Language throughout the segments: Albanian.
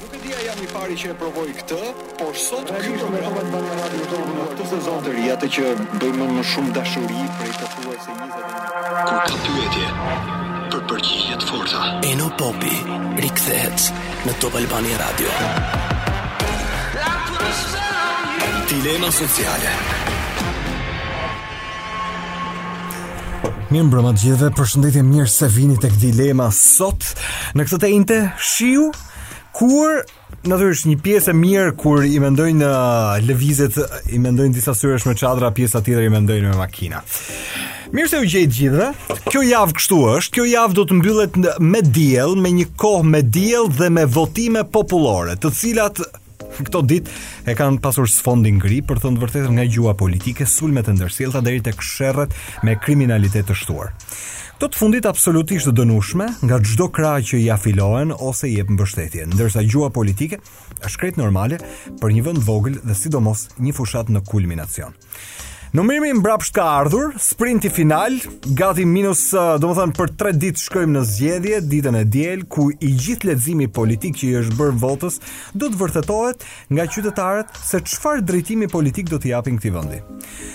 Nuk e di a jam i pari që e provoj këtë, por sot ky program në këtë sezon të ri, atë që bëjmë me shumë dashuri prej pothuajse 20 vitesh. Kur ka pyetje, për përgjigje të forta. Eno Popi rikthehet në Top Albania Radio. Dilema sociale. Mirëmbrëma gjithëve, përshëndetje mirë se vini tek Dilema sot Në këtë të enjte shiu, kur Natyrisht një pjesë e mirë kur i mendojnë uh, lëvizjet, i mendojnë disa syresh me çadra, pjesa tjetër i mendojnë me makina. Mirë se ju gjej gjithëve. Kjo javë kështu është. Kjo javë do të mbyllet me diell, me një kohë me diell dhe me votime popullore, të cilat Këto ditë e kanë pasur sfondin gri për thënë vërtetën nga gjuha politike, sulmet e ndërsjellta deri tek sherret me kriminalitet të shtuar. Këto të fundit absolutisht të dënueshme nga çdo krah që i afilohen ose i jep mbështetje, ndërsa gjuha politike është krejt normale për një vend vogël dhe sidomos një fushatë në kulminacion. Numërimi mbrapsht ka ardhur, sprinti final, gati minus, uh, domethënë, për tre ditë shkojmë në zgjedhje, ditën e diel, ku i gjithë leximi politik që i është bërë votës, do të vërtetohet nga qytetarët se çfarë drejtimi politik do t'i japin këtij vendi.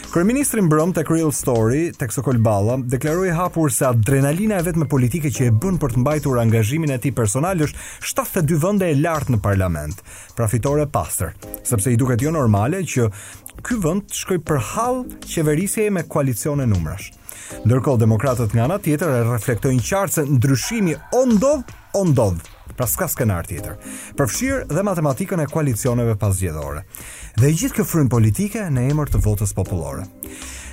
Kryeministri mbrëmë te Real Story, tek Sokol Balla, deklaroi hapur se adrenalina e vetme politike që e bën për të mbajtur angazhimin e tij personal është 72 vende e lartë në parlament, pra fitore pastër, sepse i duket jo normale që ky vend shkon për dhjamë qeni qeverisjeje me koalicione numrash. Ndërkohë demokratët nga ana tjetër e reflektojnë qartë se ndryshimi o ndodh o ndodh. Pra s'ka skenar tjetër. Përfshirë dhe matematikën e koalicioneve paszgjedhore. Dhe gjithë kjo frymë politike në emër të votës popullore.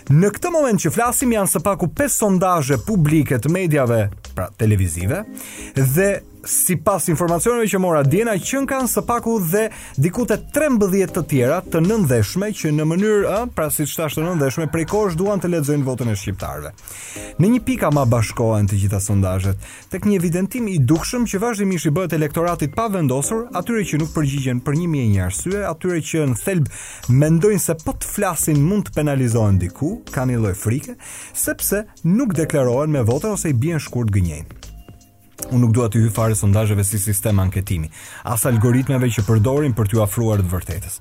Në këtë moment që flasim janë së paku 5 sondazhe publike të mediave, pra televizive, dhe Sipas informacioneve që mora dje, na qenkan së paku dhe diku te 13 të tjera të nëndheshme që në mënyrë, a, pra siç thashë të nëndheshme, prej kohësh duan të lexojnë votën e shqiptarëve. Në një pikë ama bashkohen të gjitha sondazhet, tek një evidentim i dukshëm që vazhdimisht i bëhet elektoratit pavendosur, atyre që nuk përgjigjen për një mijë e një arsye, atyre që në thelb mendojnë se po të flasin mund të penalizohen diku, kanë një lloj frike, sepse nuk deklarohen me votën ose i bien shkurt gënjejnë. Unë nuk dua t'i hyj fare sondazheve si sistem anketimi, as algoritmeve që përdorin për t'iu afruar së vërtetës.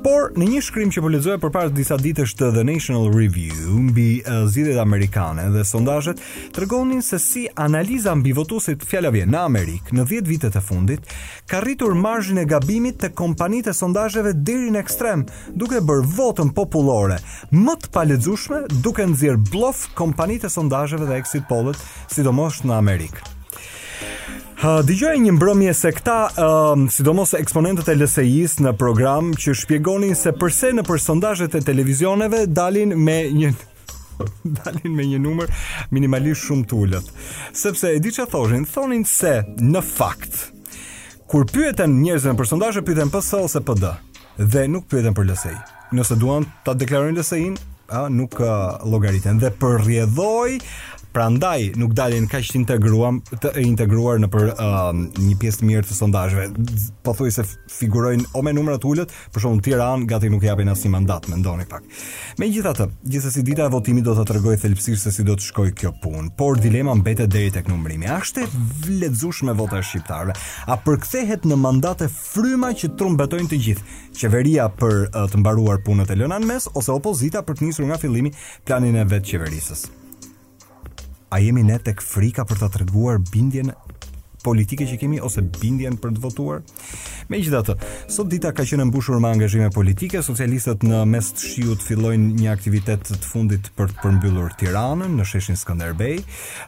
Por në një shkrim që po lexoja përpara disa ditësh te The National Review mbi uh, zgjedhjet amerikane dhe sondazhet tregonin se si analiza mbi votuesit fjala vjen në Amerikë në 10 vitet e fundit ka rritur marzhin e gabimit tek kompanitë e sondazheve deri në ekstrem, duke bërë votën popullore më të palexueshme, duke nxjerrë bllof kompanitë e sondazheve dhe exit pollet, sidomos në Amerikë. Uh, Dëgjoja një mbrëmje se këta, uh, sidomos eksponentët e LSI-s në program që shpjegonin se përse nëpër sondazhet e televizioneve dalin me një dalin me një numër minimalisht shumë të ulët. Sepse e di çfarë thoshin, thonin se në fakt kur pyeten njerëzit nëpër sondazhe pyeten PS ose PD dhe nuk pyeten për LSI. Nëse duan ta deklarojnë LSI-n, a nuk uh, llogariten dhe për rrjedhojë Prandaj nuk dalin kaq të integruam të integruar nëpër uh, një pjesë të mirë të sondazheve. Pothuajse figurojnë o me numra të ulët, për shembull në Tiranë gati nuk japin asnjë mandat, mendoni pak. Megjithatë, gjithsesi dita e votimit do ta tregojë thelbësisht se si do të shkojë kjo punë, por dilema mbetet deri tek numërimi. A është e lexueshme vota e shqiptarëve? A përkthehet në mandate fryma që trumbetojnë të gjithë? Qeveria për të mbaruar punët e lëna në mes ose opozita për të nisur nga fillimi planin e vet qeverisës? A jemi ne tek frika për ta treguar bindjen politike që kemi ose bindjen për të votuar. Megjithatë, sot dita ka qenë e mbushur me angazhime politike, socialistët në mes të shiut fillojnë një aktivitet të fundit për të përmbyllur Tiranën në sheshin Skënderbej,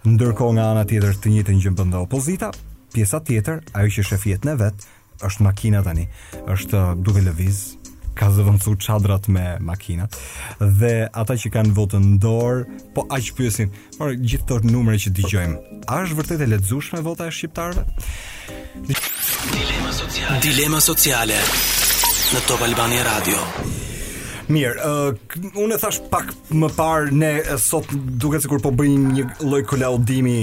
ndërkohë nga ana tjetër të njëjtën gjë bën dhe opozita. Pjesa tjetër, ajo që shef jetën e vet, është makinat tani, është uh, duke lëviz, ka zëvëndësu çadrat me makinat, dhe ata që kanë votën në dorë, po aq pyesin, por gjithë këto numra që dëgjojmë, a është vërtet e lexueshme vota e shqiptarëve? Dilema sociale. Dilema sociale. Në Top Albania Radio. Mirë, uh, unë e thashë pak më parë ne sot duket sikur po bëjmë një lloj kolaudimi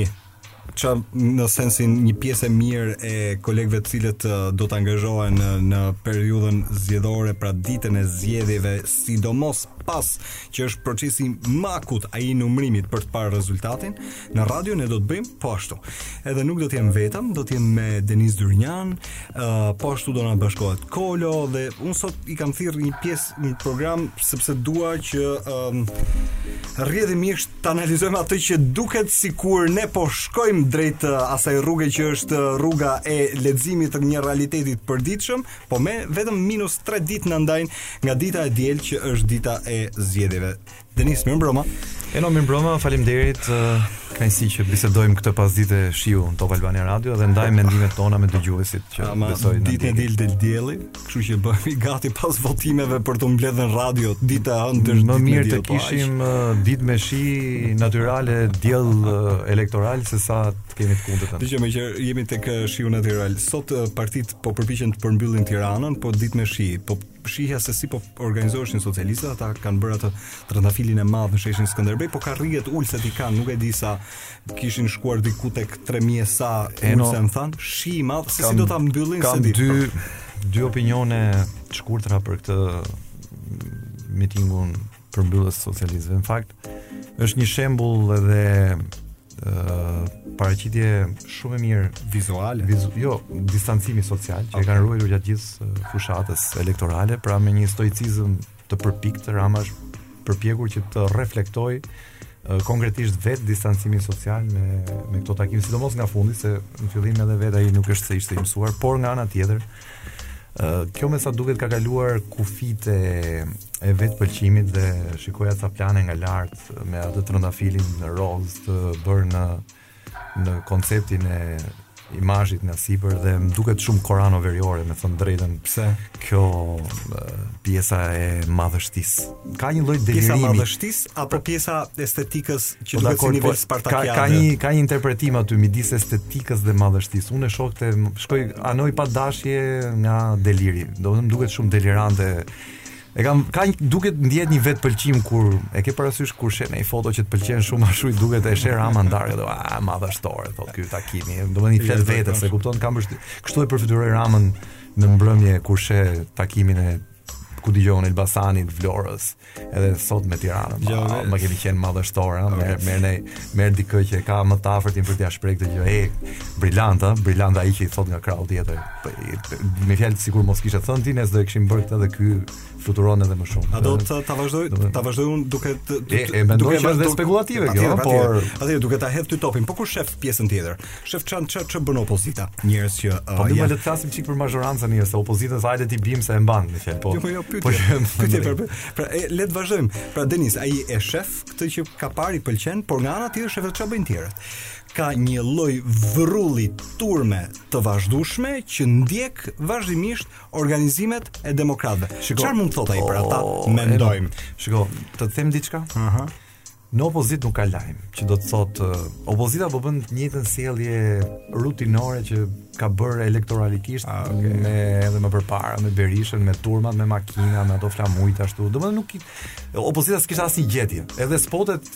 që në sensin një pjesë e mirë e kolegëve të cilët do të angazhohen në, në periudhën zgjedhore, pra ditën e zgjedhjeve, sidomos pas që është procesi më akut ai i numërimit për të parë rezultatin, në radio ne do të bëjmë po ashtu. Edhe nuk do të jem vetëm, do të jem me Denis Dyrnjajan, uh, po ashtu do na bashkohet Kolo dhe unë sot i kam thirrë një pjesë Një program sepse dua që um, rrjedhimisht të analizojmë atë që duket sikur ne po shkojmë drejt asaj rruge që është rruga e leximit të një realiteti të përditshëm, po me vetëm minus 3 ditë na ndajnë nga dita e diel që është dita e zgjedhjeve. Denis, mirëmbrëma. Eno, mirëmbrëma, faleminderit. Kënaqësi që bisedojmë këtë pasdite shiu në Top Albania Radio dhe ndaj mendimet tona me dëgjuesit që Ama, besoj në ditë. Ditë diel del dielli, kështu që bëhemi gati pas votimeve për të mbledhën radio ditë e hënë ditë. Më mirë të po kishim ditë me shi natyral e diell elektoral sesa të kemi të kundërtën. Dhe që meqë jemi tek shiu natyral, sot partitë po përpiqen të përmbyllin Tiranën, po ditë me shi, po shihja se si po organizoheshin socialistët, ata kanë bërë atë trëndafilin e madh në sheshin Skënderbej, po karriget ulëset i kanë, nuk e di sa kishin shkuar diku tek 3000 e sa ulëse më thanë, shi i madh, se si do ta mbyllin s'e di. Kam dy dy opinione të shkurtra për këtë mitingun përmbyllës të socialistëve. Në fakt, është një shembull edhe uh, paraqitje shumë e mirë vizuale. Vizu, jo, distancimi social që okay. e kanë ruajtur gjatë gjithë fushatës elektorale, pra me një stoicizëm të përpiktë, Rama është përpjekur që të reflektojë konkretisht vetë distancimin social me me këto takime sidomos nga fundi se në fillim edhe vetë ai nuk është se ishte i mësuar por nga ana tjetër Kjo me sa duket ka kaluar kufijtë e, e vetëpëlqimit dhe shikoja ca plane nga lart me atë trëndafilin në rozë të bërë në, në konceptin e imazhit nga sipër dhe më duket shumë koreanoveriore me thënë të drejtën pse kjo pjesa e madhështisë ka një lloj delirimi. Pjesa e madhështisë apo pra- pjesa e estetikës që po duket si nivel po, spartakian. Ka, ka një ka një interpretim aty midis estetikës dhe madhështisë. Unë e shoh te shkoj, anoj pa dashje nga deliri. Do të duket shumë delirante. E kam ka një, duket ndjehet një vetëpëlqim kur e ke parasysh kur sheh një foto që të pëlqen shumë ashtu i duket e sheh Rama ndarë dhe ah madhështore thotë ky takimi. Do të thotë vetë s'e kupton kam vështirë. Kështu e përfytyroj Ramën në mbrëmje kur sheh takimin e ku dëgjon Elbasanit, Vlorës, edhe sot me Tiranën. Jo, ma, ma kemi qenë madhështorë, merr merr në merr dikë që ka më të afërtin për t'ia shpreh këtë gjë. E brilant, ëh, brilant ai që i thot nga krahu tjetër. Po, me fjalë sikur mos kishte thënë ti, ne s'do e kishim bërë këtë dhe ky fluturon edhe më shumë. A do të ta vazhdoj, ta vazhdoj unë duke të e mendoj që është spekulative kjo, por atë duke ta hedh ty topin, po kush shef pjesën tjetër. Shef çan ça ça bën opozita. Njerëz që uh, Po më le të flasim çik për mazhorancën njëherë, se opozitës hajde t'i biem se e mban në fjalë. Po. Jo, po jo, pyetje. Po, jo, pyetje për. Pra, e, le të vazhdojmë. Pra Denis, ai e shef këtë që ka parë i pëlqen, por nga ana tjetër shef ça bëjnë tjerët. Ka një lloj vrrulli turme të vazhdueshme që ndjek vazhdimisht organizimet e demokratëve. Çfarë mund të thotë ai për ata? Mendojmë. Shiko, të them diçka? Aha. Uh -huh. Në opozitë nuk ka lajm, që do të thotë opozita po bën të njëjtën sjellje rutinore që ka bërë elektoralikisht edhe më përpara me Berishën, me turmat, me makina, me ato flamujt ashtu. Domethënë nuk opozita s'kishte asnjë gjetje. Edhe spotet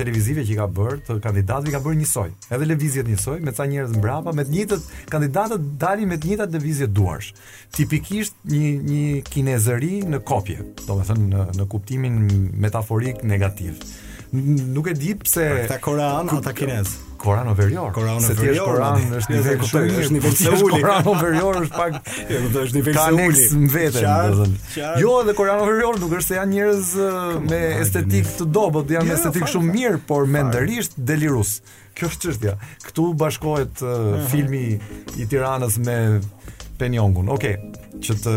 televizive që i ka bërë të kandidatëve i ka bërë njësoj. Edhe lëvizjet njësoj me ca njerëz mbrapa, me të njëjtët kandidatët dalin me të njëjtat lëvizje duarsh. tipikisht një një kinezëri në kopje, domethënë në në kuptimin metaforik negativ. Nuk e di pse ata korean ata kinez. Koreano-verior. Koreano-verior. Se ti Korea është nivel kuptoj, është nivel Seuli. Koreano-verior është pak, e kuptoj, është nivel Seuli. Në vete, domethënë. Jo, edhe koreano-verior nuk është se janë njerëz me estetikë të dobët, janë jo, me estetikë shumë mirë, por mendërisht delirues. Kjo është çështja. Këtu bashkohet uh, mhm. filmi i Tiranës me Phenianin. Okej, okay, që të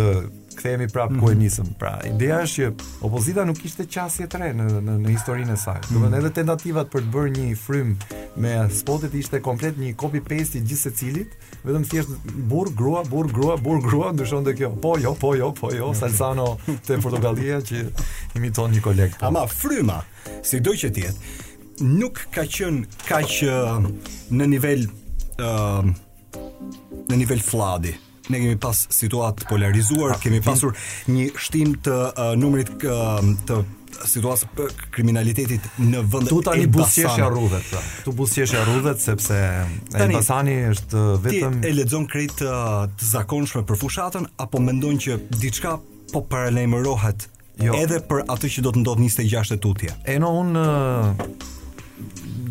kthehemi prapë ku e mhm. nisëm. Pra, ideja është që opozita nuk kishte qasje të re në në, në historinë e saj. Domethënë mhm. edhe tentativat për të bërë një frymë me spotet ishte komplet një copy paste i gjithë secilit, vetëm thjesht burrë, grua, burrë, grua, burrë, grua, ndryshon dhe kjo. Po jo, po jo, po jo, Salsano te Portugalia që imiton një koleg. Po. Ama fryma, sido që të jetë, nuk ka qenë kaq në nivel ë uh, në nivel fladi. Ne kemi pas situatë polarizuar, ah, kemi pasur një shtim të uh, numrit uh, të situatës së kriminalitetit në vendet Ty tani buzëqeshja rrudhet pra. Ty buzëqeshja rrudhet sepse Elbasani është vetëm Ti e lexon krejt të, të zakonshme për fushatën Apo mendon që diçka po paralajmërohet Jo. Edhe për atë që do të ndodhë 26 e tutje. E no unë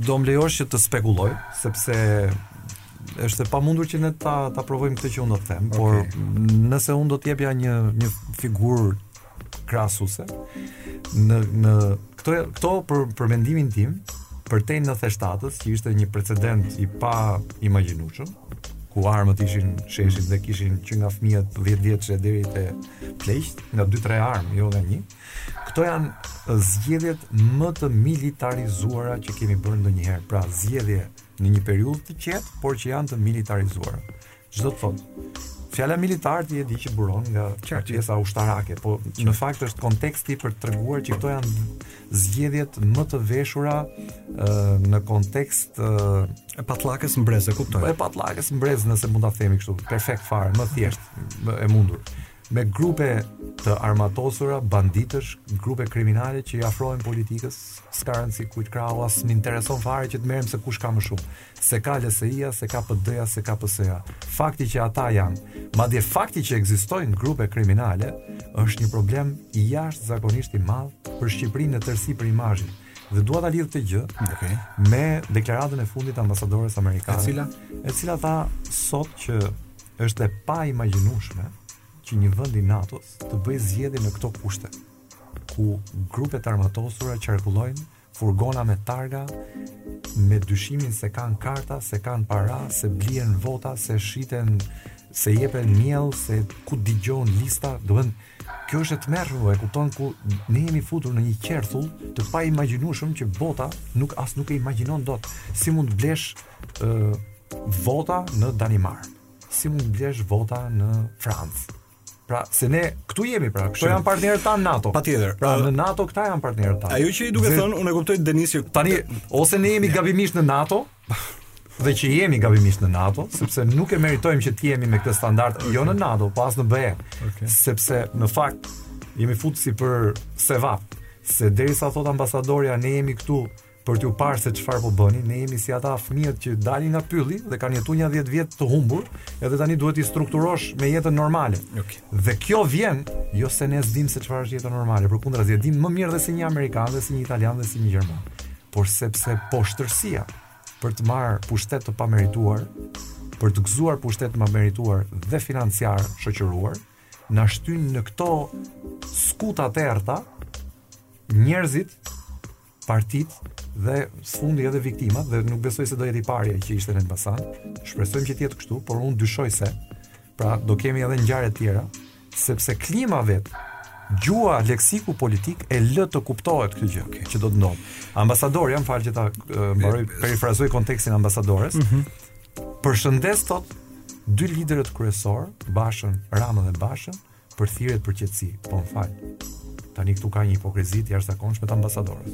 do më lejosh që të spekulloj, sepse është e pamundur që ne ta ta provojmë këtë që unë do të them, okay. por nëse unë do të jepja një një figurë krahasuese në në këto këto për për mendimin tim përtej 97-s që ishte një precedent i paimagjinueshëm ku armët ishin sheshit dhe kishin që nga fëmijët 10 vjeç e deri te pleqtë nga dy tre armë, jo nga një. Këto janë zgjedhjet më të militarizuara që kemi bërë ndonjëherë. Pra, zgjedhje në një periudhë të qetë, por që janë të militarizuara. Ç'do të thotë, fjala militar ti e di që buron nga pjesa ushtarake, po Qerti. në fakt është konteksti për të treguar që këto janë zgjedhjet më të veshura ë në kontekst ë e patllakes në brez, e kuptoj. Po e patllakes në brez nëse mund ta themi kështu, perfekt fare, më thjesht, më e mundur. me grupe të armatosura, banditësh, grupe kriminale që i afrohen politikës, s'ka rëndësi kujt krahu, as më intereson fare që të merrem se kush ka më shumë, se ka LSI-ja, se ka PD-ja, se ka PS-ja. Fakti që ata janë, madje fakti që ekzistojnë grupe kriminale, është një problem jashtëzakonisht i madh për Shqipërinë në tërësi për imazhin. Dhe dua ta lidh këtë gjë okay. me deklaratën e fundit të ambasadores amerikane, e cila, e cila tha sot që Është e paimagjinueshme që një vend i NATO-s të bëjë zgjedhje në këto kushte, ku grupe të armatosura qarkullojnë furgona me targa me dyshimin se kanë karta, se kanë para, se blien vota, se shiten, se jepen miell, se ku digjon lista, do të kjo është e tmerrshme, e kupton ku ne jemi futur në një qerthull të paimagjinueshëm që bota nuk as nuk e imagjinon dot si mund të blesh ë Vota në Danimarkë, si mund të blesh vota në Francë? Pra, se ne këtu jemi pra, këto janë partnerët tanë në NATO. Patjetër. Pra, në NATO këta janë partnerët tanë. Ajo që i duhet të thon, unë e kuptoj Denis që tani ose ne jemi gabimisht në NATO, dhe që jemi gabimisht në NATO, sepse nuk e meritojmë që të jemi me këtë standard okay. jo në NATO, po as në BE. Okay. Sepse në fakt jemi futë si për sevap, se derisa thot ambasadorja ne jemi këtu për t'ju parë se çfarë po bëni, ne jemi si ata fëmijët që dalin nga pylli dhe kanë jetuar një 10 vjet të humbur, edhe tani duhet t'i strukturosh me jetën normale. Okay. Dhe kjo vjen jo se ne s'dim se çfarë është jeta normale, përkundrazi e dim më mirë dhe se një amerikan dhe se një italian dhe se një gjerman, por sepse poshtërsia për të marrë pushtet të pamerituar, për të gëzuar pushtet të pamerituar dhe financiar shoqëruar, na shtyn në këto skuta të errta njerëzit partitë dhe së fundi edhe viktimat dhe nuk besoj se do jetë i pari që ishte në Elbasan. Shpresojmë që të jetë kështu, por unë dyshoj se pra do kemi edhe ngjarje të tjera, sepse klima vet, gjuha, leksiku politik e lë të kuptohet këtë gjë okay. që do të ndodhë. Ambasador ja më fal që ta mbaroj perifrazoj kontekstin e ambasadores. Mm -hmm. Përshëndes sot dy liderët kryesor, Bashën, Ramën dhe Bashën, Për thirrjet për qetësi, po m'fal. Tani këtu ka një hipokrizi të jashtëzakonshme të ambasadorëve.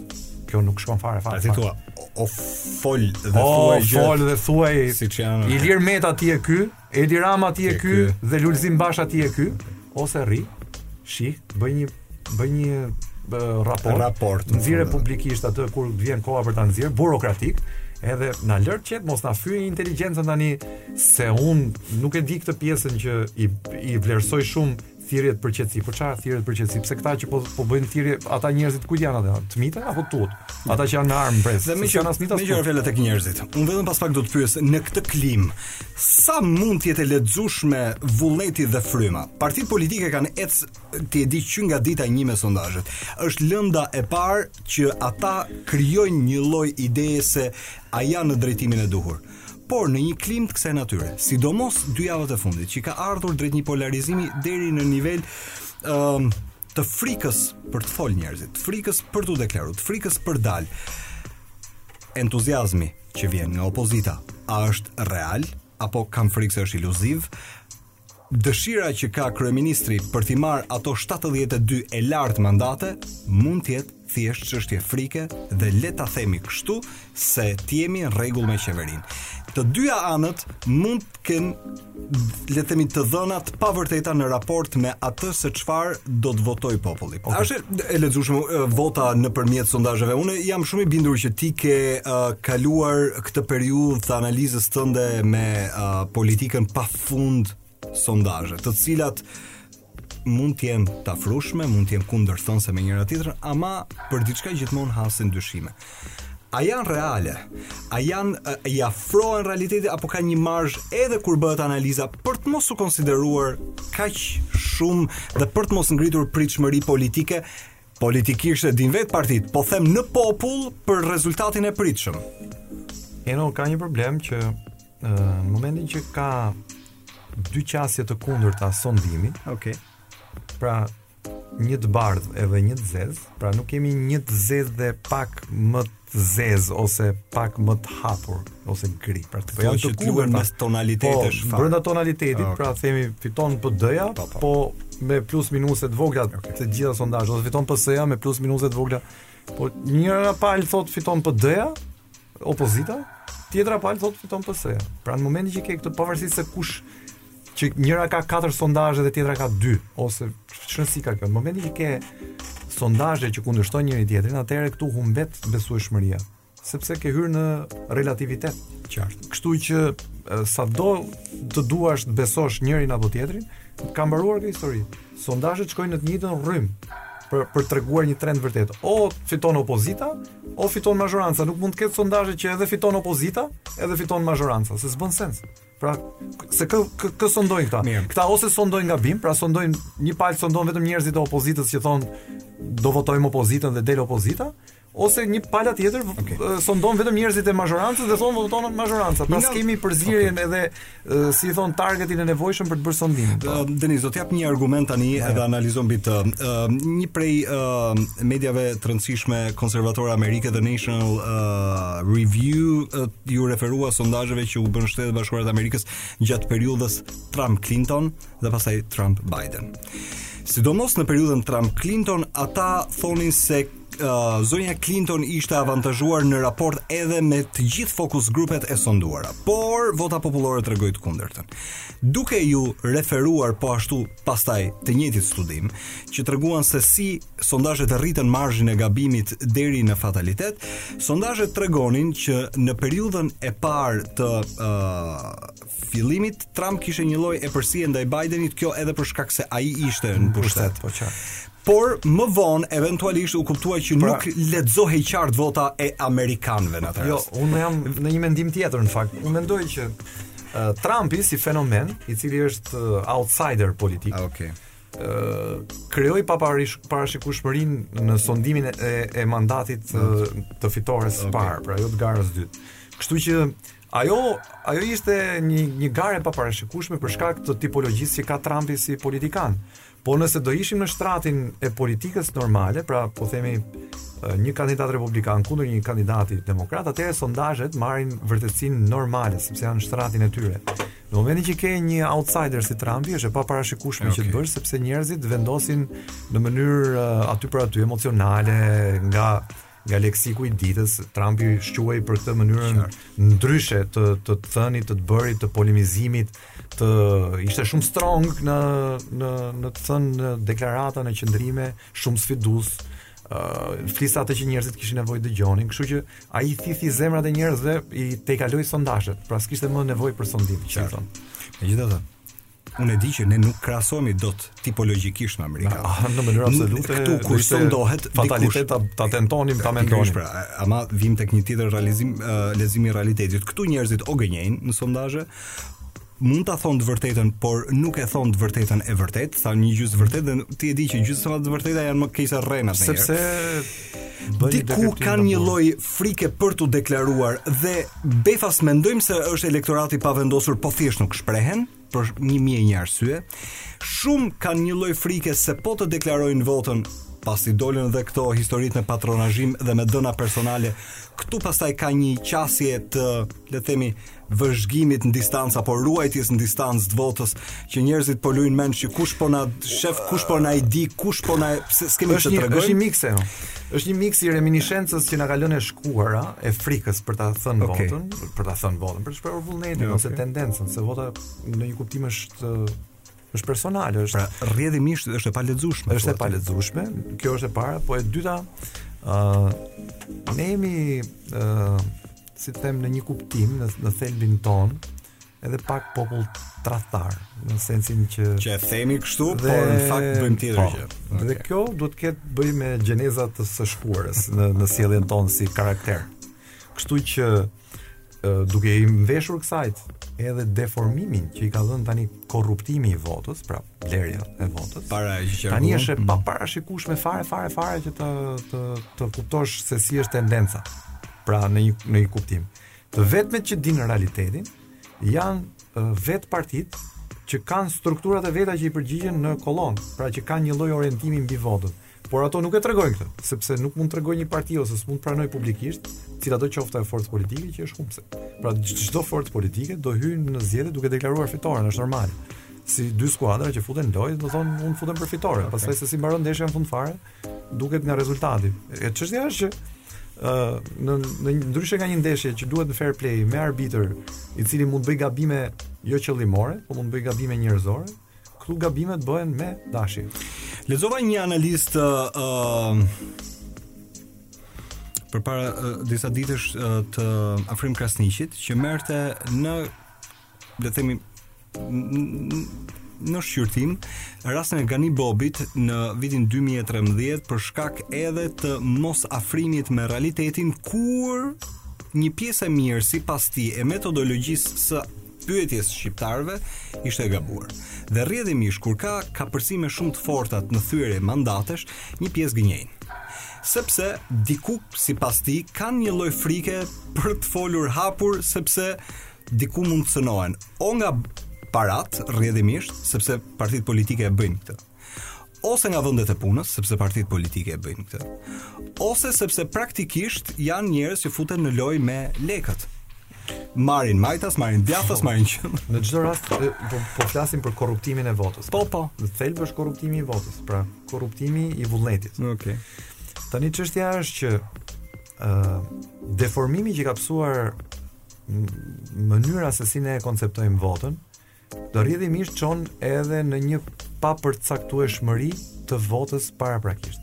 Kjo nuk shkon fare fare. Ti thua, o fol dhe thuaj gjë. O fol dhe thuaj. Siç janë. Ilir Meta ti je ky, Edi Rama ti je ky dhe Lulzim Basha ti je ky, ose rri, shih, bëj një bëj një raport, raport nxirre publikisht atë kur vjen koha për ta nxjerr burokratik, edhe na lër qet mos na fyej inteligjencën tani Se un nuk e di këtë pjesën që i i vlerësoj shumë thirrjet për qetësi. Po çfarë thirrjet për qetësi? Pse këta që po po bëjnë thirrje, ata njerëzit ku janë ata? Të mitë apo të tutë? Ata që janë me armë në brez. Dhe më që janë asmita. Më që fjalët tek njerëzit. Unë vetëm pas pak do të pyes në këtë klimë, sa mund të jetë i lexueshëm vullneti dhe fryma? Partitë politike kanë ec ti e di që nga dita 1 me sondazhet. Është lënda e parë që ata krijojnë një lloj ideje se a janë në drejtimin e duhur. Por në një klimë të kësaj natyre, sidomos dy javët e fundit, që ka ardhur drejt një polarizimi deri në nivel ë um, të frikës për të folë njerëzit, të frikës për t'u deklaruar, të frikës për të dalë. Entuziazmi që vjen nga opozita, a është real apo kam frikë se është iluziv? Dëshira që ka kryeministri për t'i marrë ato shtatëdhjetë e dy e lart mandate mund të jetë thjesht çështje frike dhe le ta themi kështu se të jemi në rregull me qeverinë. Të dyja anët mund të kenë le të themi të dhëna të pavërteta në raport me atë se çfarë do të votojë populli. Okay. Është e lexueshme vota nëpërmjet sondazheve. Unë jam shumë i bindur që ti ke uh, kaluar këtë periudhë të analizës tënde me uh, politikën pa fund sondazhe, të cilat mund të jenë të afërshme, mund të jenë kundërthënëse me njëra-tjetrën, ama për diçka gjithmonë hasin dyshime. A janë reale? A janë i afrohen realitetit apo ka një marzh edhe kur bëhet analiza për të mos u konsideruar kaq shumë dhe për të mos ngritur pritshmëri politike? Politikisht e dinë vetë partitë, po them në popull për rezultatin e pritshëm. Eno ka një problem që Në momentin që ka dy qasje të kundërta sondimi, okay. pra një të bardhë edhe një të zezë, pra nuk kemi një të zezë dhe pak më të zezë ose pak më të hapur ose gri, pra të po janë të kundër me tonalitetesh. Po, brenda tonalitetit, okay. pra themi fiton PD-ja, po, po. po me plus minuse të vogla okay. të gjitha sondazhet, ose fiton PS-ja me plus minuse të vogla. Po njëra palë thotë fiton PD-ja, opozita, tjetra palë thotë fiton PS-ja. Pra në momentin që ke këtë pavarësisht se kush që njëra ka katër sondazhe dhe tjetra ka dy ose ç'rëndësi ka kjo. Në momentin që ke sondazhe që kundërshtojnë njëri-tjetrin, atëherë këtu humbet besueshmëria, sepse ke hyrë në relativitet qartë. Kështu që sado të duash të besosh njërin apo tjetrin, ka mbaruar kjo histori. Sondazhet shkojnë në të njëjtën rrymë për për treguar një trend të vërtetë. O fiton opozita, o fiton mazhoranca, nuk mund të ketë sondazhe që edhe fiton opozita, edhe fiton mazhoranca, se s'bën sens. Pra, se kë kë, kë sondojnë këta? Mirë. Këta ose sondojnë gabim, pra sondojnë një palë sondon vetëm njerëzit e opozitës që thonë do votojmë opozitën dhe del opozita, ose një pala tjetër okay. sondon vetëm njerëzit e mazhorancës dhe thonë fiton mazhoranca. Pra kemi përzierjen okay. edhe si i thonë targetin e nevojshëm për të bërë sondim. Denis do të jap një argument tani ja, edhe analizo mbi të. Një prej mediave të rëndësishme konservatore amerikane The National Review iu referua sondazheve që u bënë në Shtetet e Bashkuara të Amerikës gjatë periudhës Trump Clinton dhe pastaj Trump Biden. Sidomos në periudhën Trump Clinton ata thoshin se zonja Clinton ishte avantazhuar në raport edhe me të gjithë fokus grupet e sonduara, por vota popullore tregoi të kundërtën. Duke iu referuar po ashtu pastaj të njëjtit studim, që treguan se si sondazhet rritën marzhin e gabimit deri në fatalitet, sondazhet tregonin që në periudën e parë të uh, fillimit, Trump kishte një lloj epërsie ndaj Bidenit, kjo edhe për shkak se ai ishte në pushtet. Po Por më vonë eventualisht u kuptua që pra, nuk lexohej qartë vota e amerikanëve në atë jo, rast. Jo, unë jam në një mendim tjetër në fakt. Unë mendoj që uh, Trumpi si fenomen, i cili është uh, outsider politik. Ah, okej. Okay krijoi paparashikueshmërinë në sondimin e, e mandatit të, të fitores së okay. parë, pra jo të garës së dytë. Kështu që ajo ajo ishte një një garë e paparashikueshme për shkak të tipologjisë që ka Trumpi si politikan. Po nëse do ishim në shtratin e politikës normale, pra po themi një kandidat republikan kundër një kandidati demokrat, atëherë sondazhet marrin vërtetësinë normale sepse janë në shtratin e tyre. Në momentin që ke një outsider si Trumpi, është e paparashikueshme okay. që të bësh sepse njerëzit vendosin në mënyrë uh, aty për aty emocionale nga Nga leksiku i ditës, Trumpi shquhej për këtë mënyrën ndryshe të të thënit, të të bërit, të polemizimit, të ishte shumë strong në në në të thënë në deklarata në qëndrime, shumë sfidues. Uh, fliste atë që njerëzit kishin nevojë dëgjonin, kështu që ai thithi zemrat e njerëzve i tejkaloi sondazhet, pra s'kishte më nevojë për sondim, çfarë thonë. Megjithatë, Unë e di që ne nuk krahasohemi dot tipologjikisht me Amerikën. Ah, në mënyrë absolute. Këtu kur sondohet fatalitet ta, ta tentonim, ta mendonim. Pra, ama vijmë tek një tjetër realizim, uh, leximi i realitetit. Këtu njerëzit o gënjejnë në sondazhe, mund ta thonë të vërtetën, por nuk e thonë të vërtetën e vërtetë, thonë një gjysmë të vërtetë dhe ti e di që gjysmë të vërteta janë më keq se rrenat. Sepse Diku kanë një lloj frike për t'u deklaruar dhe befas mendojmë se është elektorat i pavendosur, po thjesht nuk shprehen për një mijë një arsye. Shumë kanë një lloj frike se po të deklarojnë votën pasi dolën dhe këto historitë me patronazhim dhe me të dhëna personale, këtu pastaj ka një qasje të, le të themi, vëzhgimit në distancë apo ruajtjes në distancë të votës që njerëzit po luajnë mend se kush po na shef kush po na i di kush po na pse s'kemi të tregojmë është një miks, jo. është një miks i reminishencës që na ka lënë e shkuara e frikës për ta thënë votën për ta thënë votën për të shprehur vullnetin ose tendencën se vota në një kuptim është është personale është pra, rrjedhimisht është e palexueshme është e palexueshme kjo është e para po e dyta ë, ne jemi ë, si të them në një kuptim në, në thelbin tonë edhe pak popull tradhtar në sensin që që e themi kështu dhe, por në fakt bëjmë tjetër gjë. Okay. Dhe kjo duhet të ketë të bëjë me gjenezat e së shkuarës në në sjelljen tonë si karakter. Kështu që duke i mveshur kësaj edhe deformimin që i ka dhënë tani korruptimi i votës, pra blerja e votës. Pra tani është e paparashikueshme fare fare fare që të të të kuptosh se si është tendenca. Pra në një në një kuptim. Të vetmet që dinë realitetin janë vetë partitë që kanë strukturat e veta që i përgjigjen në kolonë, pra që kanë një lloj orientimi mbi votën. Por ato nuk e tregojnë këtë, sepse nuk mund të tregojë një parti ose s'mund të pranojë publikisht, cilado qoftë ajo forcë politike që është humbëse. Pra çdo forcë politike do hyjë në zgjedhje duke deklaruar fitoren, është normal. Si dy skuadra që futen në lojë, do thonë unë futem për fitore, pastaj se si mbaron ndeshja në fund fare, duket nga rezultati. E çështja është që në në ndryshe nga një ndeshje që luhet në fair play me arbitër i cili mund të bëjë gabime jo qëllimore, por mund të bëjë gabime njerëzore, Këtu gabimet bëhen me dashje. Lexova një analizë ë, përpara ë, disa ditësh ë, të Afrim Krasniqit që merrte në le të themi në shqyrtim rastin e Gani Bobit në vitin 2013 për shkak edhe të mosafrimit me realitetin kur një pjesë e mirë sipas tij e metodologjisë së pyetjes shqiptarëve ishte e gabuar. Dhe rrjedhimisht kur ka kapërcime shumë të forta në thyerje mandatesh, një pjesë gënjejnë. Sepse diku sipas tij kanë një lloj frike për të folur hapur sepse diku mund të cënohen o nga paratë rrjedhimisht sepse partitë politike e bëjnë këtë. ose nga vendet e punës, sepse partitë politike e bëjnë këtë, ose sepse praktikisht janë njerëz që futen në lojë me lekët. Marrin majtas, marrin djathtas, po, marrin qendër. Në çdo rast po, po flasim për korruptimin e votës. Po, po. Në thelb është korruptimi i votës, pra korruptimi i vullnetit. Okej. Tani çështja është që ë, deformimi që ka pësuar mënyra se si ne e konceptojmë votën, do rrjedhimisht çon edhe në një papërcaktueshmëri të votës paraprakisht.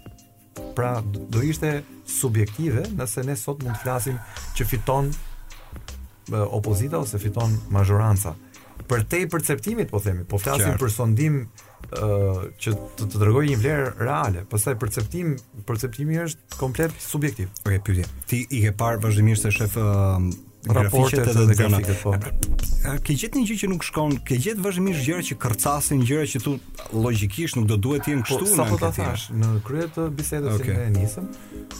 Pra, do ishte subjektive nëse ne sot mund të flasim që fiton opozita ose fiton mazhoranca. Përtej perceptimit po themi, po flasim për sondim që të të tregojë një vlerë reale, pastaj perceptim, perceptimi është komplet subjektiv. Okej, okay, pyetje. Ti i ke parë vazhdimisht se sheh uh, raportet edhe dhe grafiket po. Ke gjetë një gjë që nuk shkon, ke gjetë vazhdimisht gjëra që kërcasin, gjëra që ty logjikisht nuk do duhet të jenë po, kështu po, në këtë. Po ta thash, në krye të bisedës okay. që ne nisëm,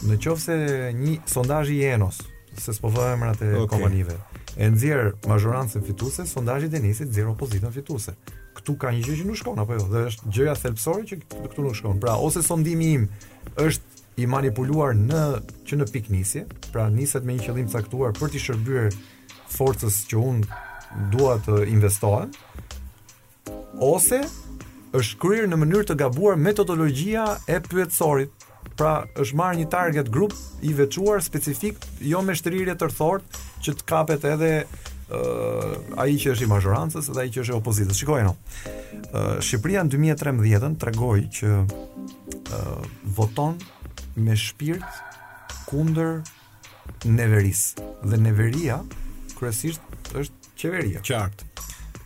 në qoftë se një sondazh i Enos, se s'po vë emrat e kompanive. E nxjerr mazhorancën fituese, sondazhi i Denisit nxjerr opozitën fituese. Këtu ka një gjë që nuk shkon apo jo, dhe është gjëja thelbësore që këtu nuk shkon. Pra, ose sondimi im është i manipuluar në që në pikënisje, pra niset me një qëllim të caktuar për t'i shërbyer forcës që unë dua të investohem, Ose është kryer në mënyrë të gabuar metodologjia e pyetësorit. Pra, është marrë një target grup i veçuar specifik, jo me shtrirje tërthortë që të kapet edhe uh, ai që është i mazhorancës dhe ai që është i opozitës. Shiko, Eno. Uh, Shqipëria në 2013 tregoi që uh, voton me shpirt kundër neverisë dhe neveria kryesisht është qeveria. Qartë.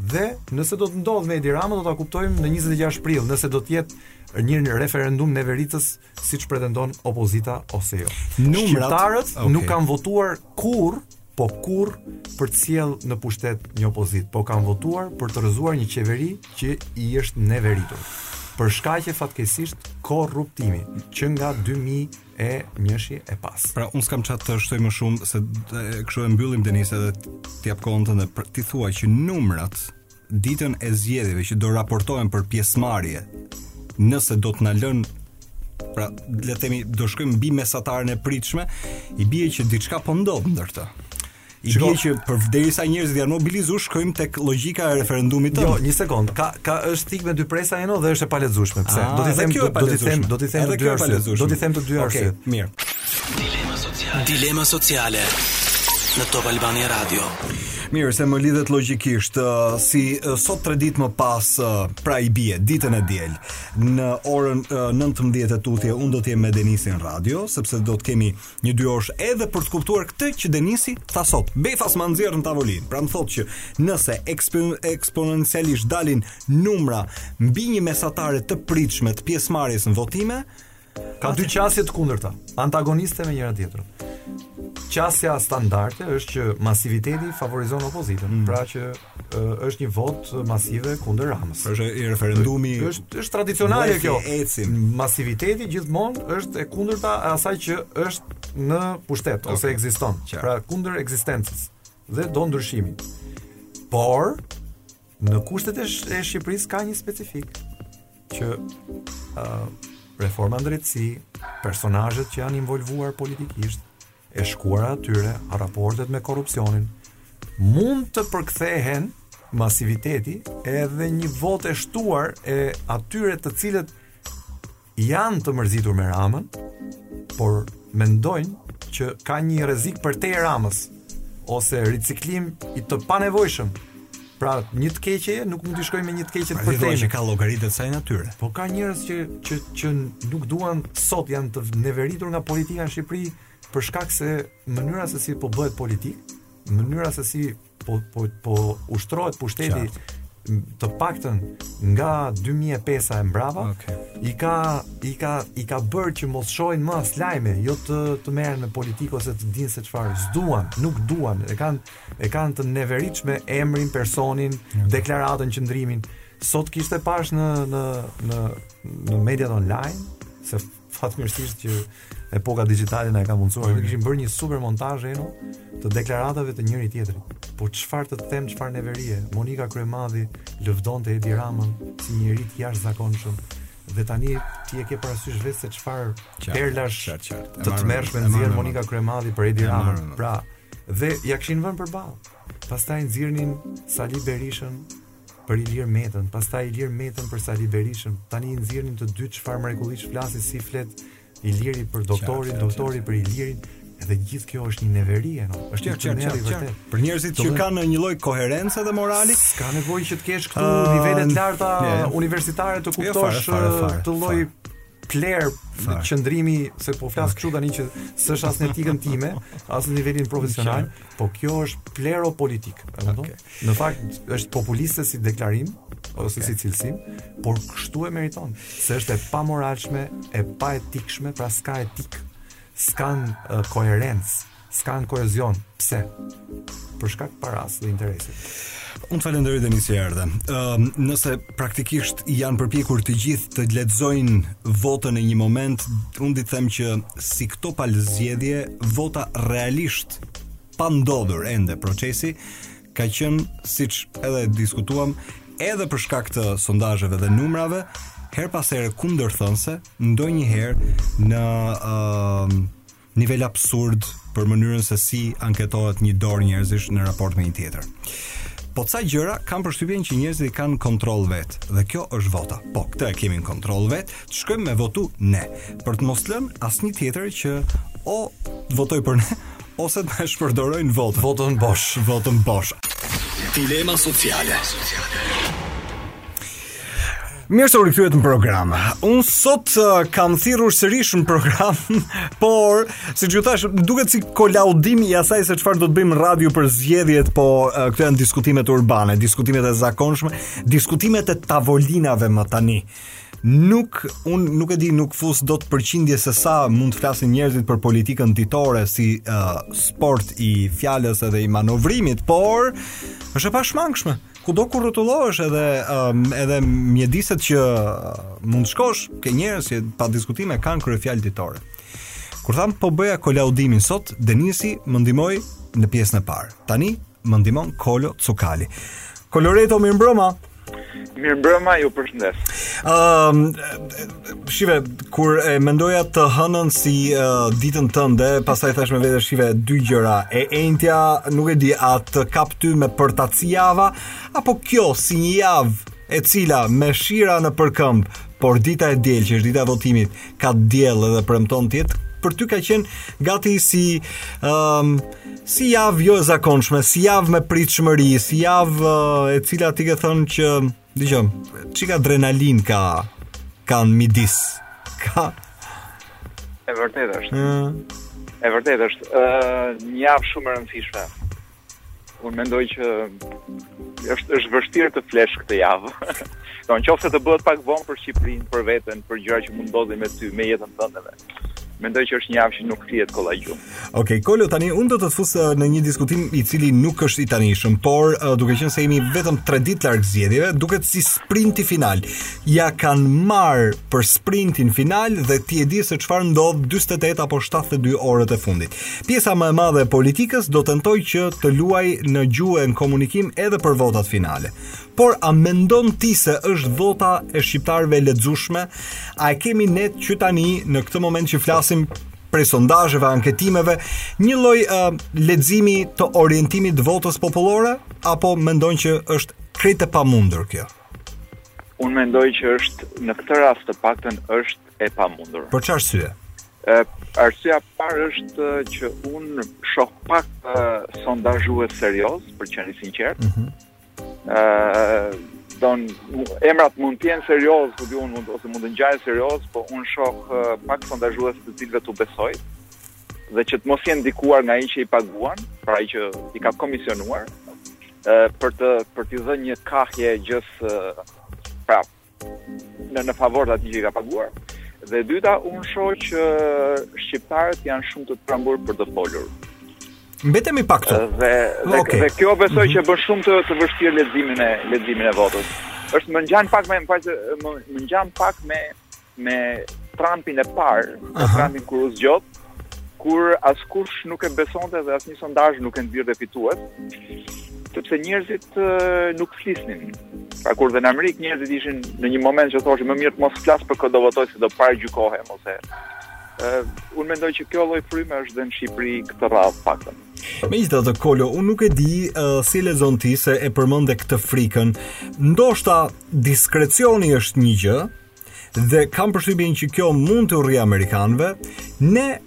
Dhe nëse do të ndodhë me Edi Ramën do ta kuptojmë në 26 prill, nëse do të jetë një referendum neveritës siç pretendon opozita ose jo. Numrat, Shqiptarët okay. nuk kanë votuar kurrë po kurrë për të sjellë në pushtet një opozitë, po kanë votuar për të rrëzuar një qeveri që i është neveritur. Për shkaqe fatkeqësisht korruptimi që nga 2000 e njëshi e pas. Pra unë s'kam çat të shtoj më shumë se kështu e mbyllim Denis edhe të jap kohën tënde pra ti thua që numrat ditën e zgjedhjeve që do raportohen për pjesëmarrje nëse do të na lënë pra le të themi do shkojmë mbi mesataren e pritshme i bie që diçka po ndodh ndër të. I bie që përderisa njerëzit janë mobilizuar, shkojmë tek logjika e referendumit tonë. Jo, një sekond. Ka ka është thikë me dy presa Eno dhe është e palexueshme. Pse? Ah, do t'i them do t'i them do t'i them të dy arsye. Do t'i them të dy arsye. Okej, mirë. Dilema sociale. Dilema sociale. Në Top Albania Radio. Mirë, s'e di më lidhet logjikisht uh, si uh, sot tre ditë më pas uh, pra i bie ditën e dielë në orën uh, 19:00 e tutje unë do të jem me Denisin në radio sepse do të kemi Një dyorësh edhe për të kuptuar këtë që Denisi tha sot. Befas ma nxjerr në tavolinë. Pra më thotë që nëse eksponencialisht dalin numra mbi një mesatare të pritshme të pjesëmarrjes në votime, Ka dy qasje të kundërta, antagoniste me njëra-tjetrën. Qasja standarde është që masiviteti favorizon opozitën, mm. pra që është një votë masive kundër Ramës. Është i referendumi. Është është tradicionale kjo. Ecim. Masiviteti gjithmonë është e kundërta e asaj që është në pushtet okay. ose ekziston. Pra kundër ekzistencës dhe do ndryshimin. Por në kushtet e, sh e Shqipërisë ka një specifikë që uh, reforma në drejtësi, personazhet që janë involvuar politikisht, e shkuara e tyre, raportet me korrupsionin, mund të përkthehen masiviteti edhe një votë e shtuar e atyre të cilët janë të mërzitur me Ramën, por mendojnë që ka një rrezik përtej Ramës ose riciklim i të panevojshëm Pra, një të keqeje nuk mund t'i shkojë me një të keqe të përtej. Pra, që ka llogaritë të saj natyre. Po ka njerëz që që që nuk duan sot janë të neveritur nga politika në Shqipëri për shkak se mënyra se si po bëhet politikë, mënyra se si po po po ushtrohet pushteti të paktën nga 2005-a e mbrapa. Okay. I ka i ka i ka bërë që mos shohin më as lajme, jo të të merren me politikë ose të dinë se çfarë s'duan, nuk duan, e kanë e kanë të neveritshme emrin, personin, deklaratën, qëndrimin. Sot kishte pashë në në në në mediat online se fatmirësisht që epoka digjitale na e ka mundësuar, ne kishim bërë një super montazh, Eno, të deklaratave të njëri tjetrit. Po çfarë të them, çfarë neverie? Monika Kryemadhi lëvdonte Edi Ramën si njeri i jashtëzakonshëm dhe tani ti e ke parasysh vetë se çfarë perlash të tmerrshme nxjerr Monika Kryemadhi për Edi Ramën. Pra, Dhe ja kishin vënë përballë. Pastaj nxirrnin Sali Berishën për Ilir Metën, pastaj Ilir Metën për Sali Berishën. Tani i nxirrnin të dy çfarë mrekullish flasin si flet Iliri për doktorin, doktori për Ilirin. Edhe gjithë kjo është një neveri, Eno. Është një çështje e vërtetë. Për njerëzit që kanë një lloj koherence dhe morali, ka nevojë që të kesh këto nivele të larta universitare të jo, kuptosh të lloj plehër qëndrimi se po flas kështu tani që s'është as në etikën time, as në nivelin profesional, po kjo është plehro-politikë, e kupton? Okay. Në fakt është populiste si deklarim ose okay. si cilësim, por kështu e meriton, se është e pamoralshme, e paetikshme, pra s'ka etikë, s'kanë uh, koherencë S'kanë kohezion, pse? Për shkak të parasë dhe interesit. Unë të falenderoj Denis që erdhe. Uh, nëse praktikisht janë përpjekur të gjithë të lexojnë votën në një moment, unë di të them që si këto palë zgjedhje, vota realisht pa ndodhur ende procesi, ka qenë, siç edhe diskutuam, edhe për shkak të sondazheve dhe numrave, herë pas here kundërthënëse, ndonjëherë në... Uh, Nivel absurd për mënyrën se si anketohet një dorë njerëzish në raport me një tjetër. Po ca gjëra kam përshtypjen që njerëzit i kanë kontroll vetë dhe kjo është vota. Po, këtë e kemi në kontroll vetë, të shkojmë me votu ne, për të mos lënë asnjë tjetër që o të votojë për ne ose të na shpërdorojnë votën. Votën bosh, votën bosh. Dilema sociale. Mirë se u rikthyet në program. Unë sot uh, kam thirrur sërish në program, por siç ju thashë, duket si kolaudimi i asaj se çfarë do të bëjmë në radio për zgjedhjet, po uh, këto janë diskutimet urbane, diskutimet e zakonshme, diskutimet e tavolinave më tani. Nuk unë nuk e di, nuk fus dot përqindje se sa mund të flasin njerëzit për politikën ditore si uh, sport i fjalës edhe i manovrimit, por është e pashmangshme. kudo ku rrotullohesh edhe um, edhe mjediset që mund të shkosh, ke njerëz që pa diskutime kanë kryefjalë ditore. Kur thamë po bëja kolaudimin sot, Denisi më ndihmoi në pjesën e parë. Tani më ndihmon Kolo Cukali. Koloreto mirëmbrëma. Mirëmbrëma, ju përshëndes. Ëm um, Shih ve, kur e mendoja të hënën si uh, ditën tënde, pastaj thashë me vete shih ve dy gjëra. E enjtja, nuk e di, a të kap ty me përtaci java, apo kjo si një javë e cila me shira nëpër këmbë, por dita e diel, që është dita e votimit, ka diell edhe premton të jetë, për ty ka qenë gati si um, si javë jo e zakonshme, si javë me pritshmëri, si javë uh, e cila ti ke thënë që Dëgjo, një çikë adrenalinë ka ka në midis. Ka E vërtetë është. Mm. E vërtetë është. Ë uh, një javë shumë e rëndësishme. Unë mendoj që është është vështirë të flesh këtë javë. Do në qoftë se të bëhet pak vonë për Shqipërinë, për veten, për gjëra që mund ndodhin me ty, me jetën tënde. Mendoj që është një javë që nuk flihet kollaj gjumë. Ok, Kolo, tani unë do të të fus uh, në një diskutim i cili nuk është i tanishëm, por uh, duke qenë se jemi vetëm 3 ditë larg zgjedhjeve, duket si sprinti final. Ia kanë marrë për sprintin final dhe ti e di se çfarë ndodh 48 apo 72 orët e fundit. Pjesa më e madhe e politikës do tentojë që të luajë në gjuhë e në komunikim edhe për votat finale. Por a mendon ti se është vota e shqiptarëve e lexueshme? A e kemi ne që tani në këtë moment që flasim prej sondazheve, anketimeve, një lloj uh, leximi të orientimit të votës popullore apo mendon që është krejt e pamundur kjo? Unë mendoj që është në këtë rast të paktën është e pamundur. Për çfarë arsye? Ë arsyeja e parë është që unë shoh pak uh, sondazhues serioz, për të qenë i sinqertë. Mm -hmm. Ëh, don emrat mund të jenë seriozë, ku di unë mund ose mund të ngjajnë seriozë, po unë shoh uh, pak sondazhues të cilëve t'u besoj dhe që të mos jenë ndikuar nga ai që i paguan, pra ai që i ka komisionuar, ë uh, për të për t'i dhënë një kahje gjësë uh, pra në në favor të atij që i ka paguar. Dhe e dyta, unë shoh që shqiptarët janë shumë të trembur për të folur. Mbetemi pak këtu. Dhe dhe, okay. dhe kjo besoj mhm. që e bën shumë të të vështirë leximin e leximin e votës. Është më ngjan pak me më, më ngjan pak me me Trumpin e parë, uh -huh. Trumpin kur u zgjodh, kur askush nuk e besonte dhe asnjë sondazh nuk e nxirrte fitues, sepse njerëzit nuk flisnin. Pra kur dhe në Amerikë njerëzit ishin në një moment që thoshin më mirë të mos flas për kë do votoj se do paragjykohem ose Uh, unë mendoj që kjo lloj fryme është dhe në Shqipëri këtë radhë të paktën. Megjithatë, Kolo, unë nuk e di uh, si e lexon ti se e përmende këtë frikën. Ndoshta diskrecioni është një gjë, dhe kam përshtypjen që kjo mund t'u rrijë amerikanëve, neve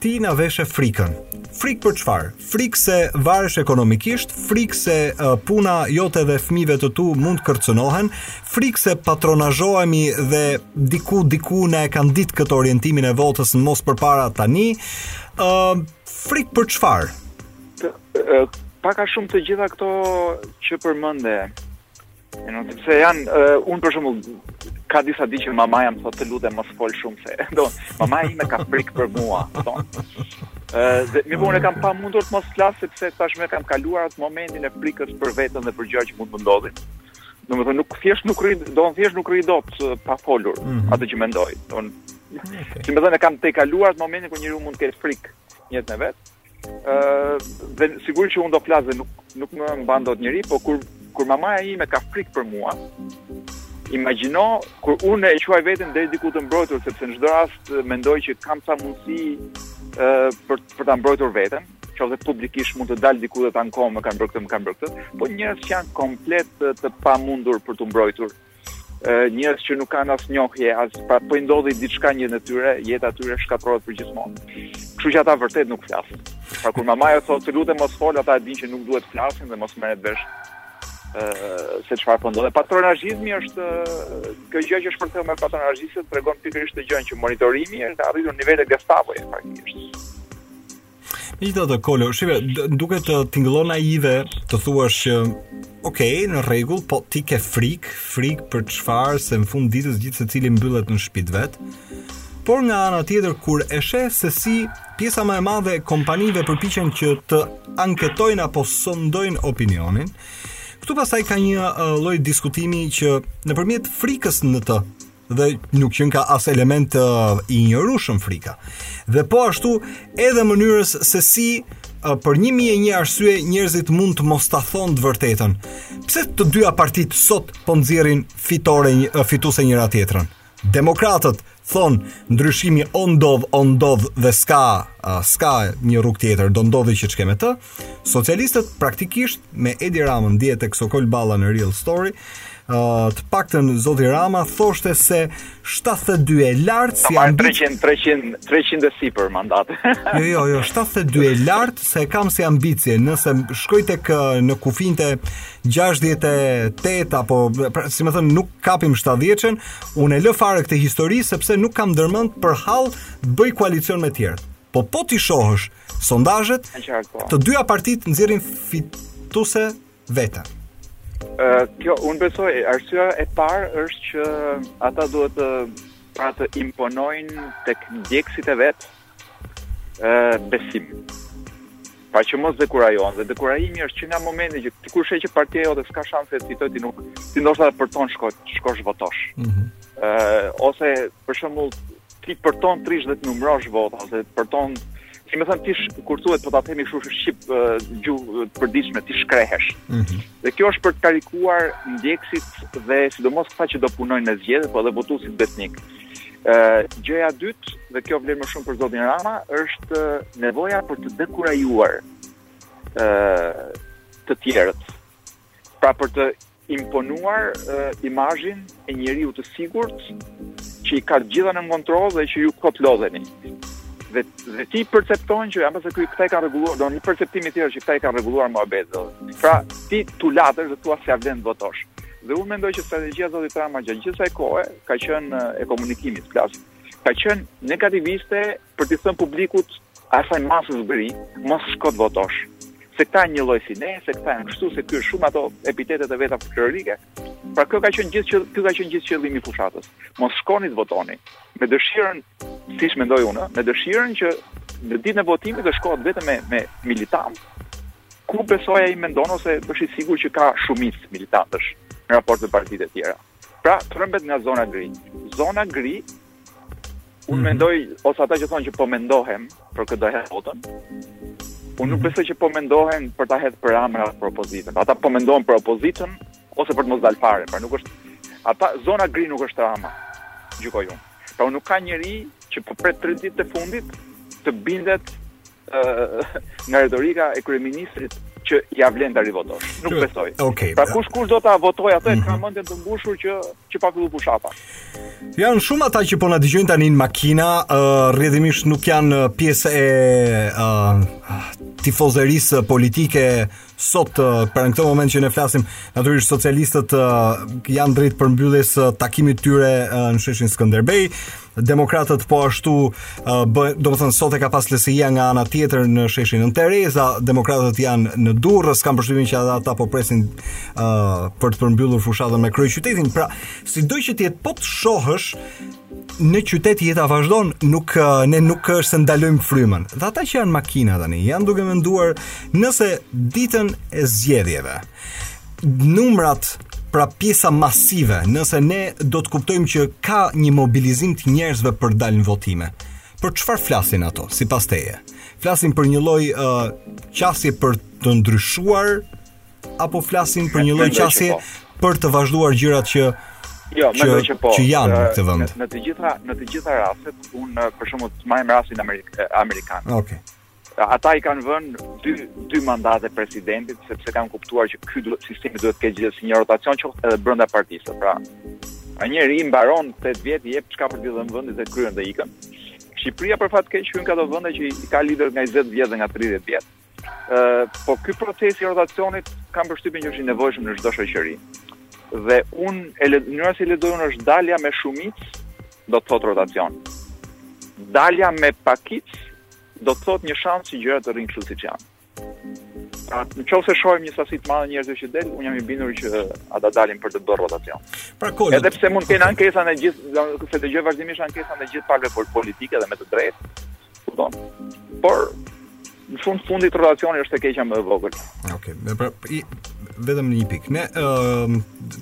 ti na veshe frikën. Frikë për çfarë? Frikë se varesh ekonomikisht, frikë se uh, puna jote dhe e fëmijëve të tu mund të kërcënohen, frikë se patronazhohemi dhe diku diku na e kanë ditë këtë orientimin e votës në mos përpara tani. ë uh, Frikë për çfarë? Pak a shumë të gjitha këto që përmende Edhe pse janë, uh, unë për shembull, ka disa ditë që mamaja më thotë të lutem mos fol shumë se, do, mamaja ime ka frikë për mua, do. Uh, dhe, mirëpo, e kam të pamundur të mos flas, sepse tashmë e kam kaluar atë momentin e frikës për veten dhe për gjëra që mund të ndodhin. Domethënë, nuk thjesht nuk rri dot, thjesht nuk rri dot pa folur, mm -hmm. atë që mendoj. Do në, okay. domethënë, e kam tejkaluar atë momentin kur njeriu mund të ketë frikë në jetën e vet, Ë, dhe sigurisht që unë do flas dhe nuk nuk më mban dot njeri, po kur kur mamaja ime ka frikë për mua, imagjino kur unë e quaj veten deri diku të mbrojtur sepse në çdo rast mendoj që kam ca mundësi ë për për ta mbrojtur veten, qoftë publikisht mund të dal diku dhe të ankohem, më kanë bërë këtë, më kanë bërë këtë, po njerëz që janë komplet të, të pamundur për t'u mbrojtur njerëz që nuk kanë as njohje, as pra po i ndodhi diçka njërit prej tyre, jeta e tyre shkatërrohet përgjithmonë. Kështu që ata vërtet nuk flasin. Pra kur mamaja thotë të lutem mos fol, ata e dinë që nuk duhet të flasin dhe mos merret vesh ë se çfarë po ndodh. Patronazhizmi është kjo gjë që shpërtheu me patronazhistët tregon pikërisht këtë gjënë që monitorimi është arritur në nivele Gestapo-je praktikisht. Megjithatë Kolo, shiko, duket tingëllon naive, të thuash që okej, në rregull, po ti ke frikë, frikë për çfarë se në fund të ditës gjithë secili mbyllet në shtëpi të vet. Por nga ana tjetër kur e sheh se si pjesa më e madhe e kompanive përpiqen që të anketojnë apo sondojnë opinionin, këtu pastaj ka një lloj diskutimi që nëpërmjet frikës në të dhe nuk qenka as element uh, i injorueshëm frika. Dhe po ashtu edhe mënyrës se si uh, për një mijë e një arsye njerëzit mund të mos ta thonë të vërtetën. Pse të dyja partitë sot po nxjerrin fitore uh, fituese njëra tjetrën? Demokratët thonë ndryshimi o ndodh o ndodh dhe s'ka uh, s'ka një rrugë tjetër, do ndodhë që ç'ke me të. Socialistët praktikisht me Edi Ramën dje tek Sokol Balla në Real Story, uh, të paktën zoti Rama thoshte se 72 e lart si ambicie 300 300 300 e sipër mandate. jo, jo, jo, 72 e lart s'e kam si ambicie, nëse shkoj tek në kufijtë 68 apo pra, si me thënë nuk kapim 70-ën, unë e lë fare këtë histori sepse nuk kam ndërmend për hall bëj koalicion me të tjerë. Po po t'i shohësh sondazhet, po, të dyja partitë nxjerrin fituse veten. Ë, kjo unë besoj, arsyeja e parë është që ata duhet të pra të imponojnë tek ndjekësit e vet ë besim. Pra që mos dekurajohen, dhe dekurajimi është që nga momenti që ti kur sheh që partia jote s'ka shanse të fitojë, ti nuk ti ndoshta përton shko, shkosh votosh. Ëh. Mm -hmm. ose për shembull Ti përton të rrish dhe të numërosh vota ose përton si me thënë ti sh, kur thuhet po ta themi kështu shqip gjuhë të përditshme ti shkrehesh. Mm -hmm. Dhe kjo është për të karikuar ndjekësit dhe sidomos këta që do punojnë në zgjedhje, po edhe votuesit besnikë. Ë gjëja e dytë dhe kjo vlen më shumë për zotin Rama është nevoja për të dekurajuar ë të tjerët. Pra për të imponuar imazhin e njeriut të sigurt që i ka të gjitha nën kontroll dhe që ju kot lodheni. Dhe, dhe ti percepton që ama se ky këta i kanë rregulluar, dhe një perceptim i tjetër që këta i kanë rregulluar muhabetet. Pra, ti tulatesh dhe thua s'ia vlen votosh. Dhe unë mendoj që strategjia e zotit Rama gjatë gjithë kësaj kohe ka qenë e komunikimit, flas. Ka qenë negativiste Për t'i thënë publikut, asaj masës gri, mos shko të votosh. Se këta janë njëlloj si ne, se këta janë kështu, se ky është shumë ato epitetet e veta folklorike. Pra kjo ka qenë gjithë që ky ka qenë gjithë qëllimi i fushatës. Mos shkoni të votoni. Me dëshirën, siç mendoj unë, me dëshirën që në ditën e votimit të shkohet vetëm me me militantë, ku besoj ai mendon ose është i sigurt që ka shumicë militantësh në raport me partitë e tjera. Pra, trembet nga zona gri. Zona gri, unë mhm. mendoj, ose ata që thonë që po mendohen për kë do hedhin votën, unë nuk mhm. besoj që po mendohen për ta hedhë për Ramën apo për opozitën. Ata po mendohen për opozitën, ose për të mos dalë fare. Pra, nuk është, ata, zona gri nuk është Rama, gjykoj unë. Pra, unë nuk ka njeri që po pret 3 ditët e fundit të bindet nga retorika e kryeministrit që ia vlen ta rivotosh. Nuk besoj. Okay. Pra kush kush do ta votojë atë mm -hmm. e ka mhm. mendjen të mbushur që që pa fillu fushata. Janë shumë ata që po na dëgjojnë tani në makina, uh, rrjedhimisht nuk janë pjesë e uh, tifozerisë politike sot pra në këtë moment që ne flasim natyrisht socialistët janë drejt përmbylljes së takimit tyre në sheshin Skënderbej demokratët po ashtu domethënë sot e ka pas LSI-ja nga ana tjetër në sheshin Nënë Tereza demokratët janë në Durrës kam përshtypjen që edhe ata po presin për të përmbyllur fushatën me kryeqytetin pra sido që të jetë po të shohësh në qytet jeta vazhdon, nuk ne nuk është se ndalojmë frymën. Dhe ata që janë në makina tani, janë duke menduar nëse ditën e zgjedhjeve numrat pra pjesa masive, nëse ne do të kuptojmë që ka një mobilizim të njerëzve për të dalë në votime. Për çfarë flasin ato, sipas teje? Flasin për një lloj uh, qasje për të ndryshuar Apo flasin për një lloj qasje po. për të vazhduar gjërat që Jo, që, mendoj që po. Që janë në këtë vend. Në, në të gjitha në të gjitha rastet, unë për shembull të marrim rastin Amerik amerikan. Okej. Okay. Ata i kanë vënë dy dy mandate presidentit sepse kanë kuptuar që ky sistemi duhet të ketë gjithsesi një rotacion qoftë edhe brenda partisë. Pra, a njëri i mbaron 8 vjet i jep ç'ka për të dhënë vendit dhe kryen dhe ikën. Shqipëria për fat të keq hyn te ato vende që i ka lider nga 20 vjet dhe nga 30 vjet. po ky proces i rotacionit kam përshtypjen që është i nevojshëm në çdo shoqëri. Dhe unë e le mënyra si e lexoj unë është dalja me shumicë do të thotë rotacion. Dalja me pakicë do të thotë një shans që gjërat të rrinë kështu siç janë. Pra, në qoftë se shohim një sasi të madhe njerëzve që del, unë jam i bindur që ata dalin për të bërë rotacion. Pra, kojë, Edhe pse mund të kenë ankesa ndaj gjithë, se dëgjoj vazhdimisht ankesa ndaj gjithë palëve politike dhe me të drejtë, Kupton. Por në fund të fundit rotacioni është e keqja më e vogël. Okej. Okay. Ne pra i vetëm një pikë. Ne ë uh,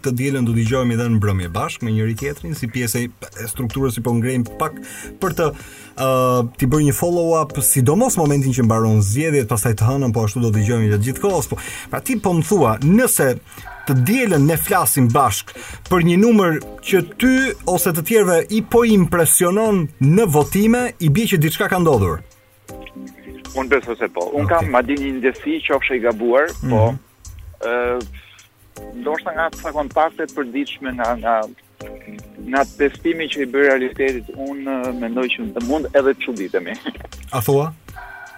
të dielën do të dëgjohemi edhe në mbrëmje bashkë me njëri tjetrin si pjesë e strukturës që po ngremë pak për të ë uh, t'i bërë një follow up sidomos momentin që mbaron zgjedhjet, pastaj të hënën po ashtu do të dëgjohemi gjatë gjithë kohës. Po pra ti po më thua, nëse Të dielën ne flasim bashkë për një numër që ty ose të tjerëve iu impresionon në votime, i bie që diçka ka ndodhur. Unë besoj se po. Unë okay. kam madje një ndjesi qofsha i gabuar, mm -hmm. po. Mhm. Ëh, ndoshta nga ca kontakte të përditshme nga nga Nga testimi që i bëj realitetit, unë mendoj që të mund edhe të çuditemi. A thua?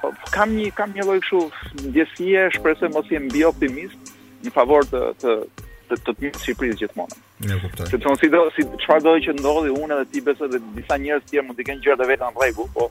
Po, kam një kam një lloj kështu ndjesie, shpresoj mos jem mbioptimist në favor të të të të të Shqipërisë gjithmonë. E kuptoj. Sepse unë si do si çfarëdo që të ndodhë unë edhe ti besoj dhe disa njerëz tjerë mund të kenë gjëra të veta në rregull, po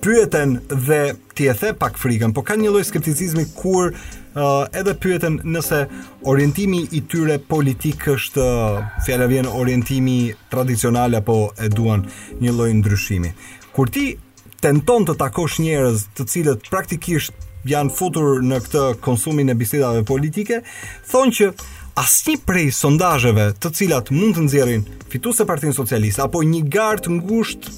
pyeten dhe ti e the pak frikën, po kanë një lloj skepticizmi kur uh, edhe pyeten nëse orientimi i tyre politik është uh, fjala vjen orientimi tradicional apo e duan një lloj ndryshimi. Kur ti tenton të takosh njerëz të cilët praktikisht janë futur në këtë konsumin e bisedave politike, thonë që asnjë prej sondazheve të cilat mund të nxjerrin fituese Partinë Socialiste apo një garë të ngushtë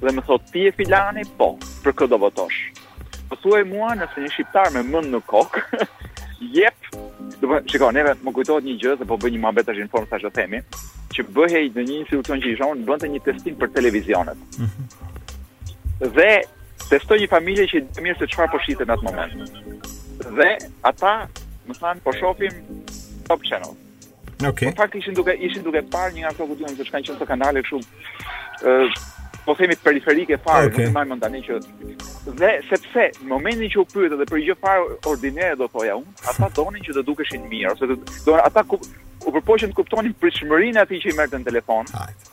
dhe më thotë ti je filani, po, për kë do votosh? Pa thuaj mua nëse një shqiptar me mend në kokë, jep, do të shiko, neve më kujtohet një gjë se po bëj një muhabet tash në formë sa të themi, që bëhej në një institucion që isha unë, bënte një testim për televizionet. Mm -hmm. Dhe testoi një familje që di mirë se çfarë po shihte në atë moment. Dhe ata më thanë po shohim Top Channel. Okej. Okay. Në fakt ishin duke ishin duke parë një nga këto kution që kanë qenë të kanale kështu ë po themi periferike fare, okay. nuk mbaj mend tani që dhe sepse në momentin që u pyetën dhe për gjë fare ordinere do thoja unë, ata donin që të dukeshin mirë, ose do ata ku, u përpoqën të kuptonin pritshmërinë e atij që i merrte në telefon. Hajde.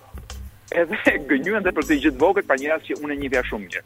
Edhe gënjyen dhe për këtë gjë të vogël, pra njerëz që unë i njihja shumë mirë.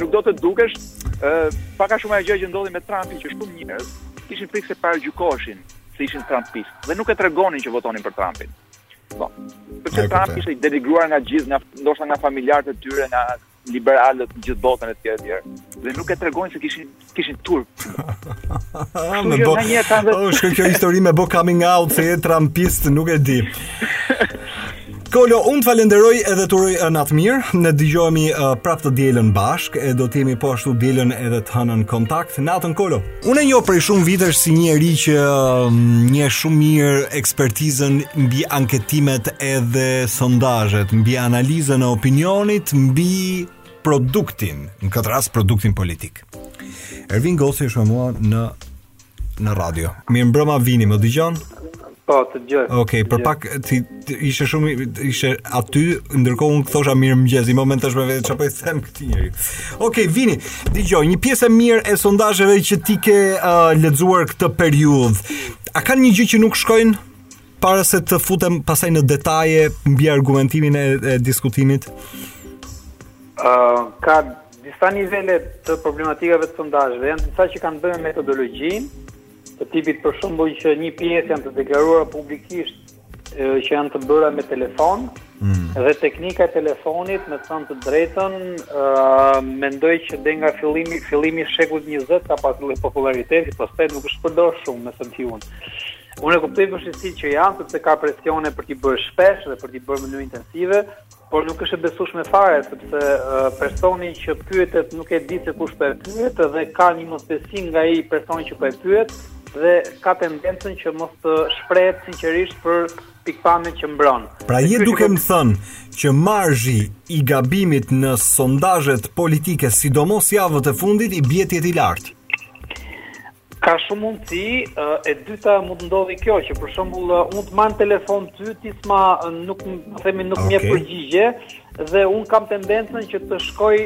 Nuk do të dukesh, ë, pak a shumë ajo gjë që ndodhi me Trumpin që shumë njerëz kishin frikë se paragjykoheshin se ishin Trumpist dhe nuk e tregonin që votonin për Trumpin. Po. Sepse Trumpi ishte i denigruar nga gjithë, nga ndoshta nga familjarët e tyre, nga liberalët në gjithë botën etj etj. Dhe nuk e tregonin se kishin kishin turp. me bo... Oh, shkoj kjo histori me bo coming out se je trampist, nuk e di. Kolo, unë të falenderoj edhe të uroj natën e mirë, në digjohemi uh, prapë të dielën bashkë, e do të jemi po ashtu të dielën edhe të hënën kontakt, natën Kolo. Unë e njoh prej shumë vitesh si njeri që uh, njeh shumë mirë ekspertizën mbi anketimet edhe sondazhet, mbi analizën e opinionit, mbi produktin, në këtë rast produktin politik. Ervin Goci është me mua në në radio. Mirëmbrëma Vini, më dëgjon? Po, të dëgjoj. Okej, okay, për pak ti ishe shumë ishe aty, ndërkohë unë thosha mirëmëngjes, një moment thashë me vete çfarë po i them këtij njeriu. Okej, okay, Vini. Dëgjo, një pjesë e mirë e sondazheve që ti ke uh, lexuar këtë periudhë. A kanë një gjë që nuk shkon? Para se të futem pastaj në detaje mbi argumentimin e, e diskutimit, uh, ka disa nivele të problematikave të sondazheve, janë disa që kanë të bëjnë me metodologjinë të tipit për shembull që një pjesë janë të deklaruara publikisht që janë të bëra me telefon mm. dhe teknika e telefonit me thënë të drejtën uh, mendoj që dhe nga fillimi fillimi i shekullit 20 ka pasur popullaritet, pastaj nuk është përdorur shumë me sa di unë. Unë e kuptoj vështirësitë që janë sepse ka presione për t'i bërë shpesh dhe për t'i bërë në mënyrë intensive, por nuk është e besueshme fare sepse uh, personi që pyetet nuk e di se kush po e pyet dhe ka një mosbesim nga ai person që po e pyet dhe ka tendencën që mos të shprehet sinqerisht për pikëpamjet që mbron. Pra je duke më thënë që marzhi i gabimit në sondazhet politike, sidomos javët e fundit i bie të jetë i lartë. Ka shumë mundësi, e dyta mund të ndodhi kjo që për shembull unë të marr në telefon ty, ti s'ma nuk, të themi nuk më okay. përgjigjesh dhe unë kam tendencën që të shkoj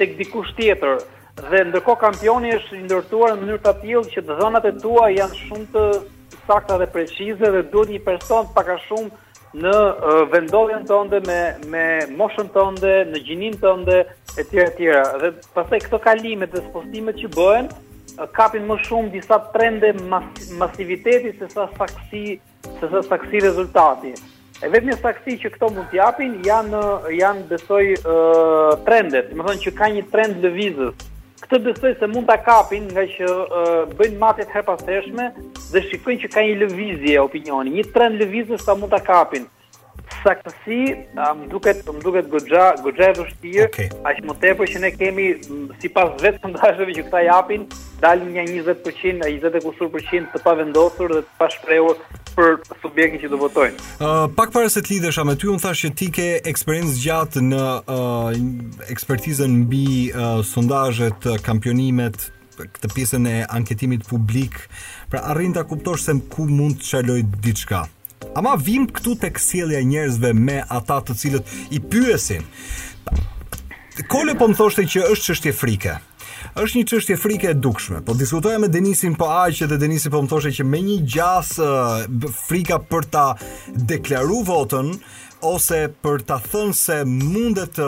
tek dikush tjetër. Dhe ndërkohë kampioni është i ndërtuar në mënyrë të tillë që zonat e tua janë shumë të sakta dhe precize dhe duhet një person pak a shumë në vendndodhjen tënde me me moshën tënde, në gjininë tënde etj etj. Dhe pastaj këto kalimet dhe spostimet që bëhen kapin më shumë disa trende mas, masiviteti sesa saktësi sesa saktësi rezultati. E vetmja saktësi që këto mund të japin janë janë besoj uh, trendet, domethënë që ka një trend lëvizës. Këtë besoj se mund ta kapin ngaqë uh, bëjnë matje të herëpashershme dhe shikojnë që ka një lëvizje opinioni, një trend lëvizës, këta mund ta kapin. Saktësi, më duket, më duket goxha, goxha e vështirë, okay. aq më tepër që ne kemi sipas vetë sondazheve që këta japin, dalin nja 20%, 20 e kusur përqind të pavendosur dhe të pashprehur për subjektin që do votojnë. Uh, pak para se të lidhesha me ty, unë thashë që ti ke eksperiencë të gjatë në uh, ekspertizën mbi uh, sondazhet, kampionimet, këtë pjesën e anketimit publik. Pra arrin ta kuptosh se ku mund të çalojë diçka. Ama vijmë këtu tek sjellja e njerëzve me ata të cilët i pyesin. Kole po më thoshte që është çështje frike. Është një çështje frike e dukshme. Po diskutoja me Denisin po aq dhe Denisi po më thoshte që me një gjasë frika për ta deklaruar votën ose për ta thënë se mundet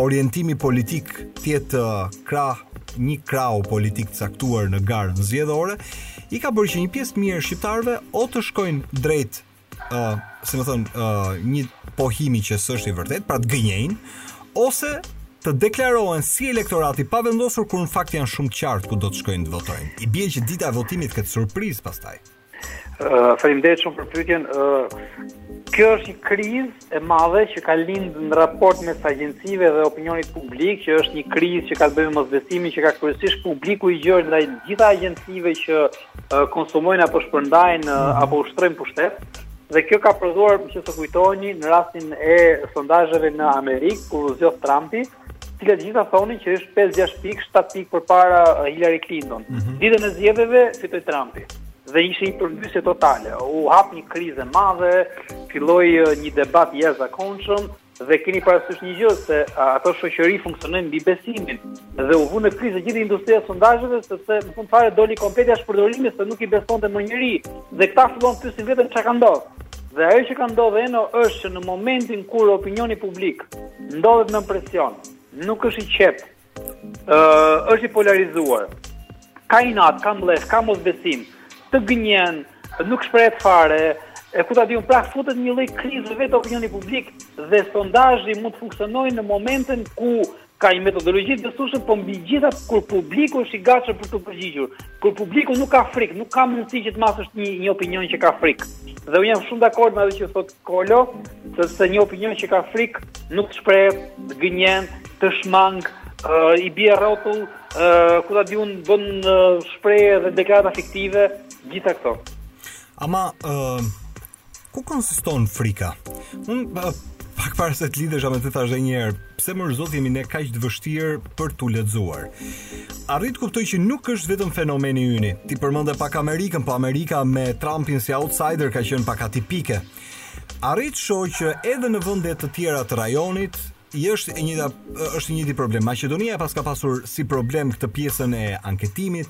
orientimi politik të jetë krah një krahu politik të caktuar në garën zgjedhore, i ka bërë që një pjesë e mirë e shqiptarëve o të shkojnë drejt ë, uh, si me thënë, ë, uh, një pohimi që s'është i vërtetë, pra të gënjejnë ose të deklarohen si elektorat i pavendosur kur në fakt janë shumë të qartë ku do të shkojnë të votojnë. I bie që dita e votimit të ketë surprizë pastaj. Ë, uh, faleminderit shumë për pyetjen. Ë, uh, Kjo është një krizë e madhe që ka lind në raport mes agjencive dhe opinionit publik, që është një krizë që ka të bëjë me mosbesimin që ka kryesisht publiku i gjerë ndaj gjitha agjencive që konsumojnë apo shpërndajnë mm. apo ushtrojnë pushtet. Dhe kjo ka prodhuar, që të kujtoni, në rastin e sondazheve në Amerikë, kur u zgjodh Trumpi, të cilat gjitha thonin që është 5-6 pikë, 7 pikë përpara Hillary Clinton. Mm -hmm. Ditën e zgjedhjeve, fitoi Trumpi. Dhe ishte një përmbysje totale. U hap një krizë e madhe, filloi një debat i jashtëzakonshëm, Dhe keni parasysh një gjë se ato shoqëri funksionojnë mbi besimin dhe u vu në krizë gjithë industria e sondazheve sepse në fund fare doli komplet jashtë përdorimi se nuk i besonte më njeri dhe këta filluan të pyesin veten ça ka ndodhur. Dhe ajo që ka ndodhur Eno është që në momentin kur opinioni publik ndodhet nën presion, nuk është i qetë, Ë, uh, është i polarizuar. Ka inat, ka mllef, ka mosbesim, të gënjen, nuk shprehet fare, e ku ta di un pra futet në një lloj krize vetë opinioni publik dhe sondazhi mund të funksionojë në momentin ku ka një metodologji të besueshme, por mbi gjitha kur publiku është i gatshëm për t'u përgjigjur, kur publiku nuk ka frikë, nuk ka mundësi që të masësh një një opinion që ka frikë. Dhe unë jam shumë dakord me atë që thotë Kolo, sepse një opinion që ka frikë, nuk shprehet, të gënjen, të shmang, uh, i bie rrotull, uh, ku ta di un bën uh, shprehje dhe deklarata fiktive, gjitha këto. Ama uh, ku konsiston frika? Un uh, pak para se të lidhesha me ty thashë edhe një herë, Pse mor zot jemi ne kaq të vështirë për t'u lexuar. Arrij të kuptoj që nuk është vetëm fenomeni yni. Ti përmende pak Amerikën, po Amerika me Trumpin si outsider ka qenë pak atipike. Arrij të shoh që edhe në vende të tjera të rajonit është e njëjta është i njëjti problem. Maqedonia e pas ka pasur si problem këtë pjesën e anketimit.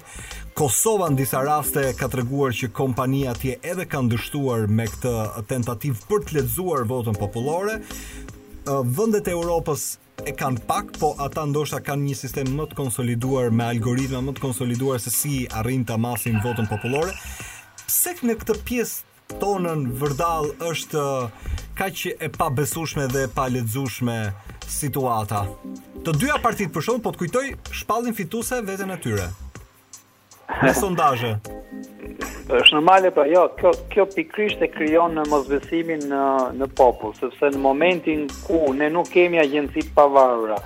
Kosova në disa raste ka treguar që kompani atje edhe kanë dështuar me këtë tentativë për të lexuar votën popullore. Vendet e Europës e kanë pak, po ata ndoshta kanë një sistem më të konsoliduar me algoritma më të konsoliduar se si arrijnë ta masin votën popullore. Pse në këtë pjesë tonën vërdall është uh, kaq e pabesueshme dhe e palexueshme situata. Të dyja partitë për shembull po të kujtoj shpallin fituse veten e tyre. Në sondazhe. Është normale, pra jo, kjo kjo pikërisht e krijon mosbesimin në në popull, sepse në momentin ku ne nuk kemi agjenci të pavarura,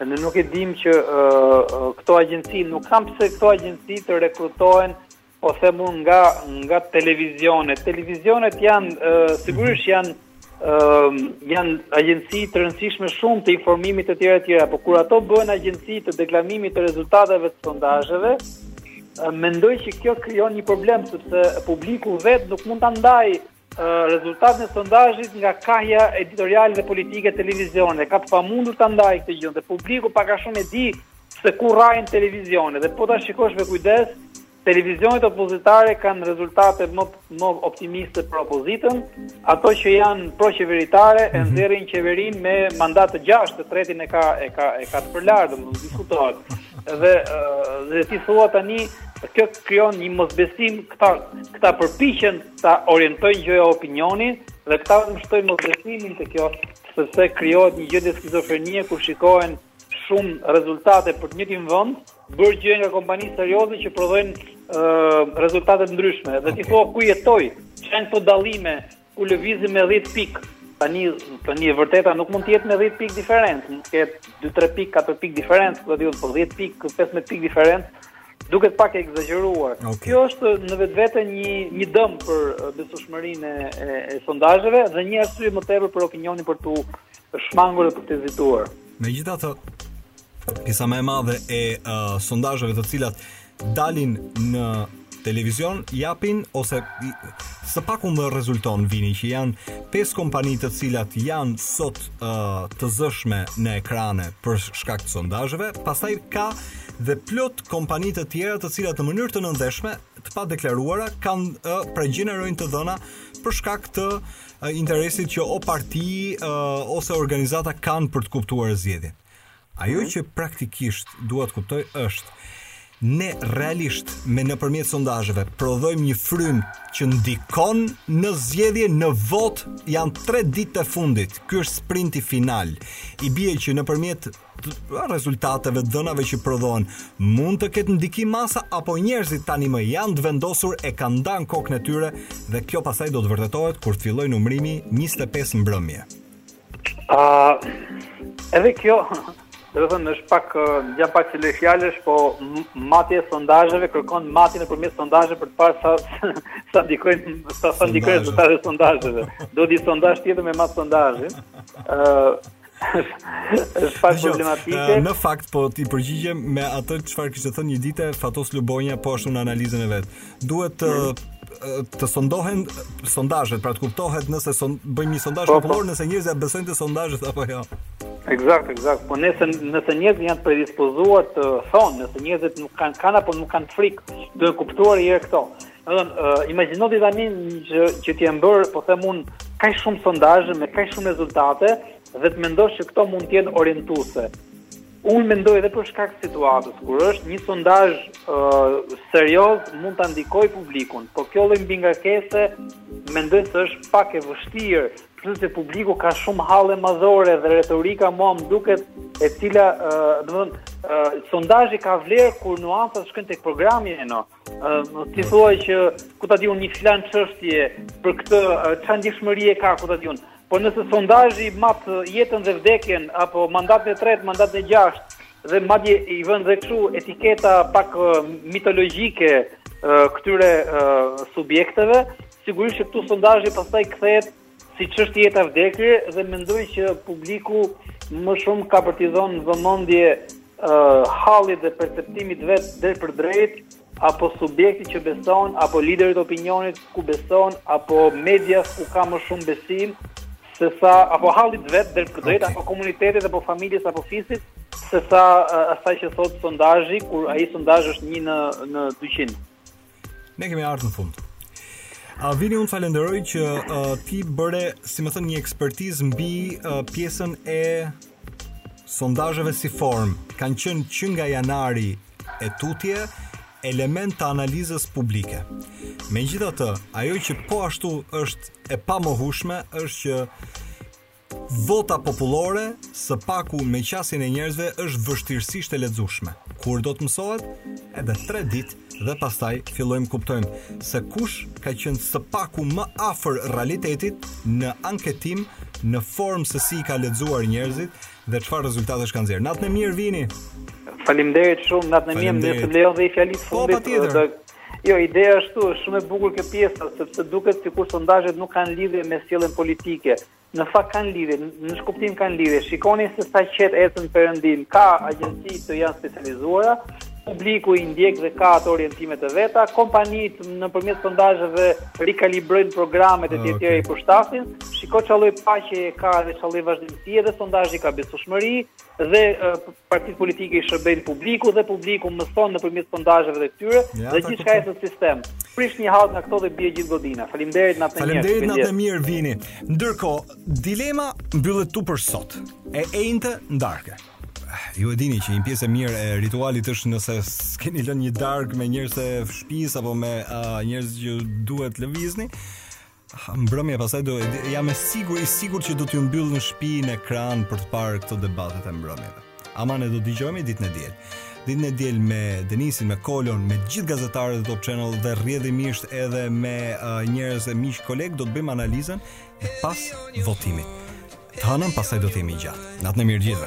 ne nuk e dimë që uh, këto agjenci nuk kanë pse këto agjenci të rekrutohen po them unë nga nga televizionet. Televizionet janë uh, sigurisht janë janë agjenci të rëndësishme shumë të informimit të tjera të tjera, po kur ato bëhen agjenci të deklamimit të rezultateve të sondazheve, mendoj që kjo krijon një problem sepse publiku vetë nuk mund ta ndajë rezultatin e sondazhit nga kahja editoriale dhe politike e televizionit. Ka të pamundur ta ndajë këtë gjë, dhe publiku pak a shumë e di se ku rrahin televizionet. Dhe po ta shikosh me kujdes, Televizionet opozitare kanë rezultate më më optimiste për opozitën, ato që janë proqeveritare e mhm. nxjerrin qeverinë me mandat të gjashtë, të tretin e ka e ka e ka të përlarë, domethënë diskutohet. Dhe dhe ti thua tani kjo krijon një mosbesim këta këta përpiqen ta orientojnë gjoja opinionin dhe këta më shtojnë mosbesimin te kjo sepse krijohet një gjendje skizofrenie kur shikohen shumë rezultate për të njëjtin vend, bërë gjoja nga kompani serioze që prodhojnë uh, rezultate të ndryshme. Dhe ti thua ku jetoj, ç'janë këto dallime, ku lëvizim me 10 pikë, tani tani e vërteta nuk mund të jetë me 10 pikë diferencë, mund të ketë 2-3 pikë, 4 pikë diferencë, domethënë po 10 pikë, 15 pikë diferencë, duket pak e ekzagjeruar. Okay. Kjo është në vetvete një një dëm për besueshmërinë e, e, e sondazheve dhe një arsye më tepër për opinionin për t'u Shmangur dhe për të hezituar. Megjithatë, pjesa më e madhe e uh, sondazheve të cilat dalin në televizion japin ose së paku më rezulton vini që janë pesë kompani të cilat janë sot uh, të zëshme në ekrane për shkak të sondazheve, pastaj ka dhe plot kompani të tjera të cilat në mënyrë të nëndheshme të padeklaruara kanë uh, pra gjenerojnë të dhëna për shkak të interesit që o parti uh, ose organizata kanë për të kuptuar zgjedhjet. Ajo mm -hmm. që praktikisht dua të kuptoj është ne realisht me nëpërmjet sondazheve prodhojmë një frymë që ndikon në zgjedhje në votë janë 3 ditë të fundit ky është sprinti final i bie që nëpërmjet rezultateve, të dhënave që prodhohen, mund të ketë ndikim masa apo njerëzit tani më janë të vendosur e kanë ndan kokën e tyre dhe kjo pastaj do të vërtetohet kur të fillojë numrimi 25 mbrëmje. A uh, edhe kjo Domethënë është pak ja pak si lojë fjalësh, po matja e sondazheve kërkon matjen e përmes sondazheve për të parë sa sa ndikojnë sa sa ndikojnë rezultatet e sondazheve. Do një sondazh tjetër me mat sondazhin. Ëh, është pak problematike. Në fakt po të përgjigjem me atë çfarë kishte thënë një ditë Fatos Lubonja po ashtu në analizën e vet. Duhet të të sondohen sondazhet, pra të kuptohet nëse son, bëjmë një sondazh po, po. popullor nëse njerëzit besojnë te sondazhet apo jo. Eksakt, eksakt. Po nëse nëse njerëzit janë të predispozuar të thonë, nëse njerëzit nuk kanë kanë apo nuk kanë frikë, duhet kuptuar edhe këto. Ëh, imagjino ti tani që që të jenë bërë, po them un, kaq shumë sondazhe me kaq shumë rezultate dhe të mendosh që këto mund të jenë orientuese. Un mendoj edhe për shkak të situatës, kur është një sondazh uh, serioz mund ta ndikojë publikun, por kjo lloj mbingarkese mendoj se është pak e vështirë, plus se publiku ka shumë halle madhore dhe retorika mua më duket e cila, uh, domethënë, uh, sondazhi ka vlerë kur nuancat shkojnë tek programi e no. Uh, Ëm ti thua që ku ta di un një filan çështje për këtë çfarë ndjeshmërie ka ku ta di un. Po nëse sondazhi mat jetën dhe vdekjen apo mandatin e tretë, mandatin e gjashtë dhe madje i vënë dhe kështu etiketa pak mitologjike këtyre subjekteve, sigurisht që këtu sondazhi pastaj kthehet Si çështje jetë a vdekje dhe mendoj që publiku më shumë ka për t'i dhënë vëmendje uh, hallit dhe perceptimit vet drejtpërdrejt apo subjektit që beson apo liderit të opinionit ku beson apo medias ku ka më shumë besim se sa apo hallit vet drejtpërdrejt okay. apo komunitetit apo familjes apo fisit se sa asaj që thotë sondazhi kur ai sondazh është 1 në në 200 Ne kemi ardhur në fund. Ervin unë të falenderoj që uh, ti bëre, si me thënë, një ekspertizë mbi uh, pjesën e sondazheve si formë. Kanë qenë që nga janari e tutje element të analizës publike. Megjithatë, ajo që po ashtu është e pamohueshme është që Vota popullore, së paku me qasjen e njerëzve është vështirësisht e lexueshme. Kur do të mësohet? Edhe tre ditë dhe pastaj fillojmë kuptojmë se kush ka qenë së paku më afër realitetit në anketim në formë se si i ka lexuar njerëzit dhe çfarë rezultatesh kanë nxjerrë. Natën e mirë Vini. Faleminderit shumë, natën e mirë, më duhet të lejoj dhe një fjali të po, fundit. Po, patjetër. Jo, ideja është këtu, është shumë e bukur kjo pjesa, sepse duket sikur sondazhet nuk kanë lidhje me sjelljen politike. Në fakt kanë lidhje, në shkuptim kanë lidhje. Shikoni se sa qetë ecën perëndimi, ka agjenci që janë specializuara, publiku i ndjek dhe ka ato orientime të veta, kompanitë nëpërmjet sondazheve rikalibrojnë programet e të tjera okay. i përshtatin. Shiko çfarë lloj paqe ka dhe çfarë lloj vazhdimësie dhe sondazhi ka besueshmëri dhe Partitë politike i shërbejnë publikut dhe publiku mëson nëpërmjet sondazheve të tyre ja, dhe gjithçka është një sistem. Prish një hallkë nga këto dhe bie gjithë godina. Faleminderit natën e mirë. Faleminderit natën e mirë Vini. Ndërkohë, Dilema mbyllet këtu për sot. E enjte në darkë ju e dini që një pjesë e mirë e ritualit është nëse s'keni lënë një darkë me njerëz të shtëpisë apo me uh, njerëz që duhet të lëvizni. Mbrëmje pastaj do jam e sigurt i sigurt që do t'ju mbyll në shtëpi në ekran për të parë këto debatet e mbrëmjeve. Ama ne do dëgjohemi ditën e diel. Ditën e diel me Denisin, me Kolon, me gjithë gazetarët e Top Channel dhe rrjedhimisht edhe me uh, njerëz e miq kolegë do të bëjmë analizën e pas votimit. Të hënën pastaj do të jemi gjatë. Natën e mirë gjithëve.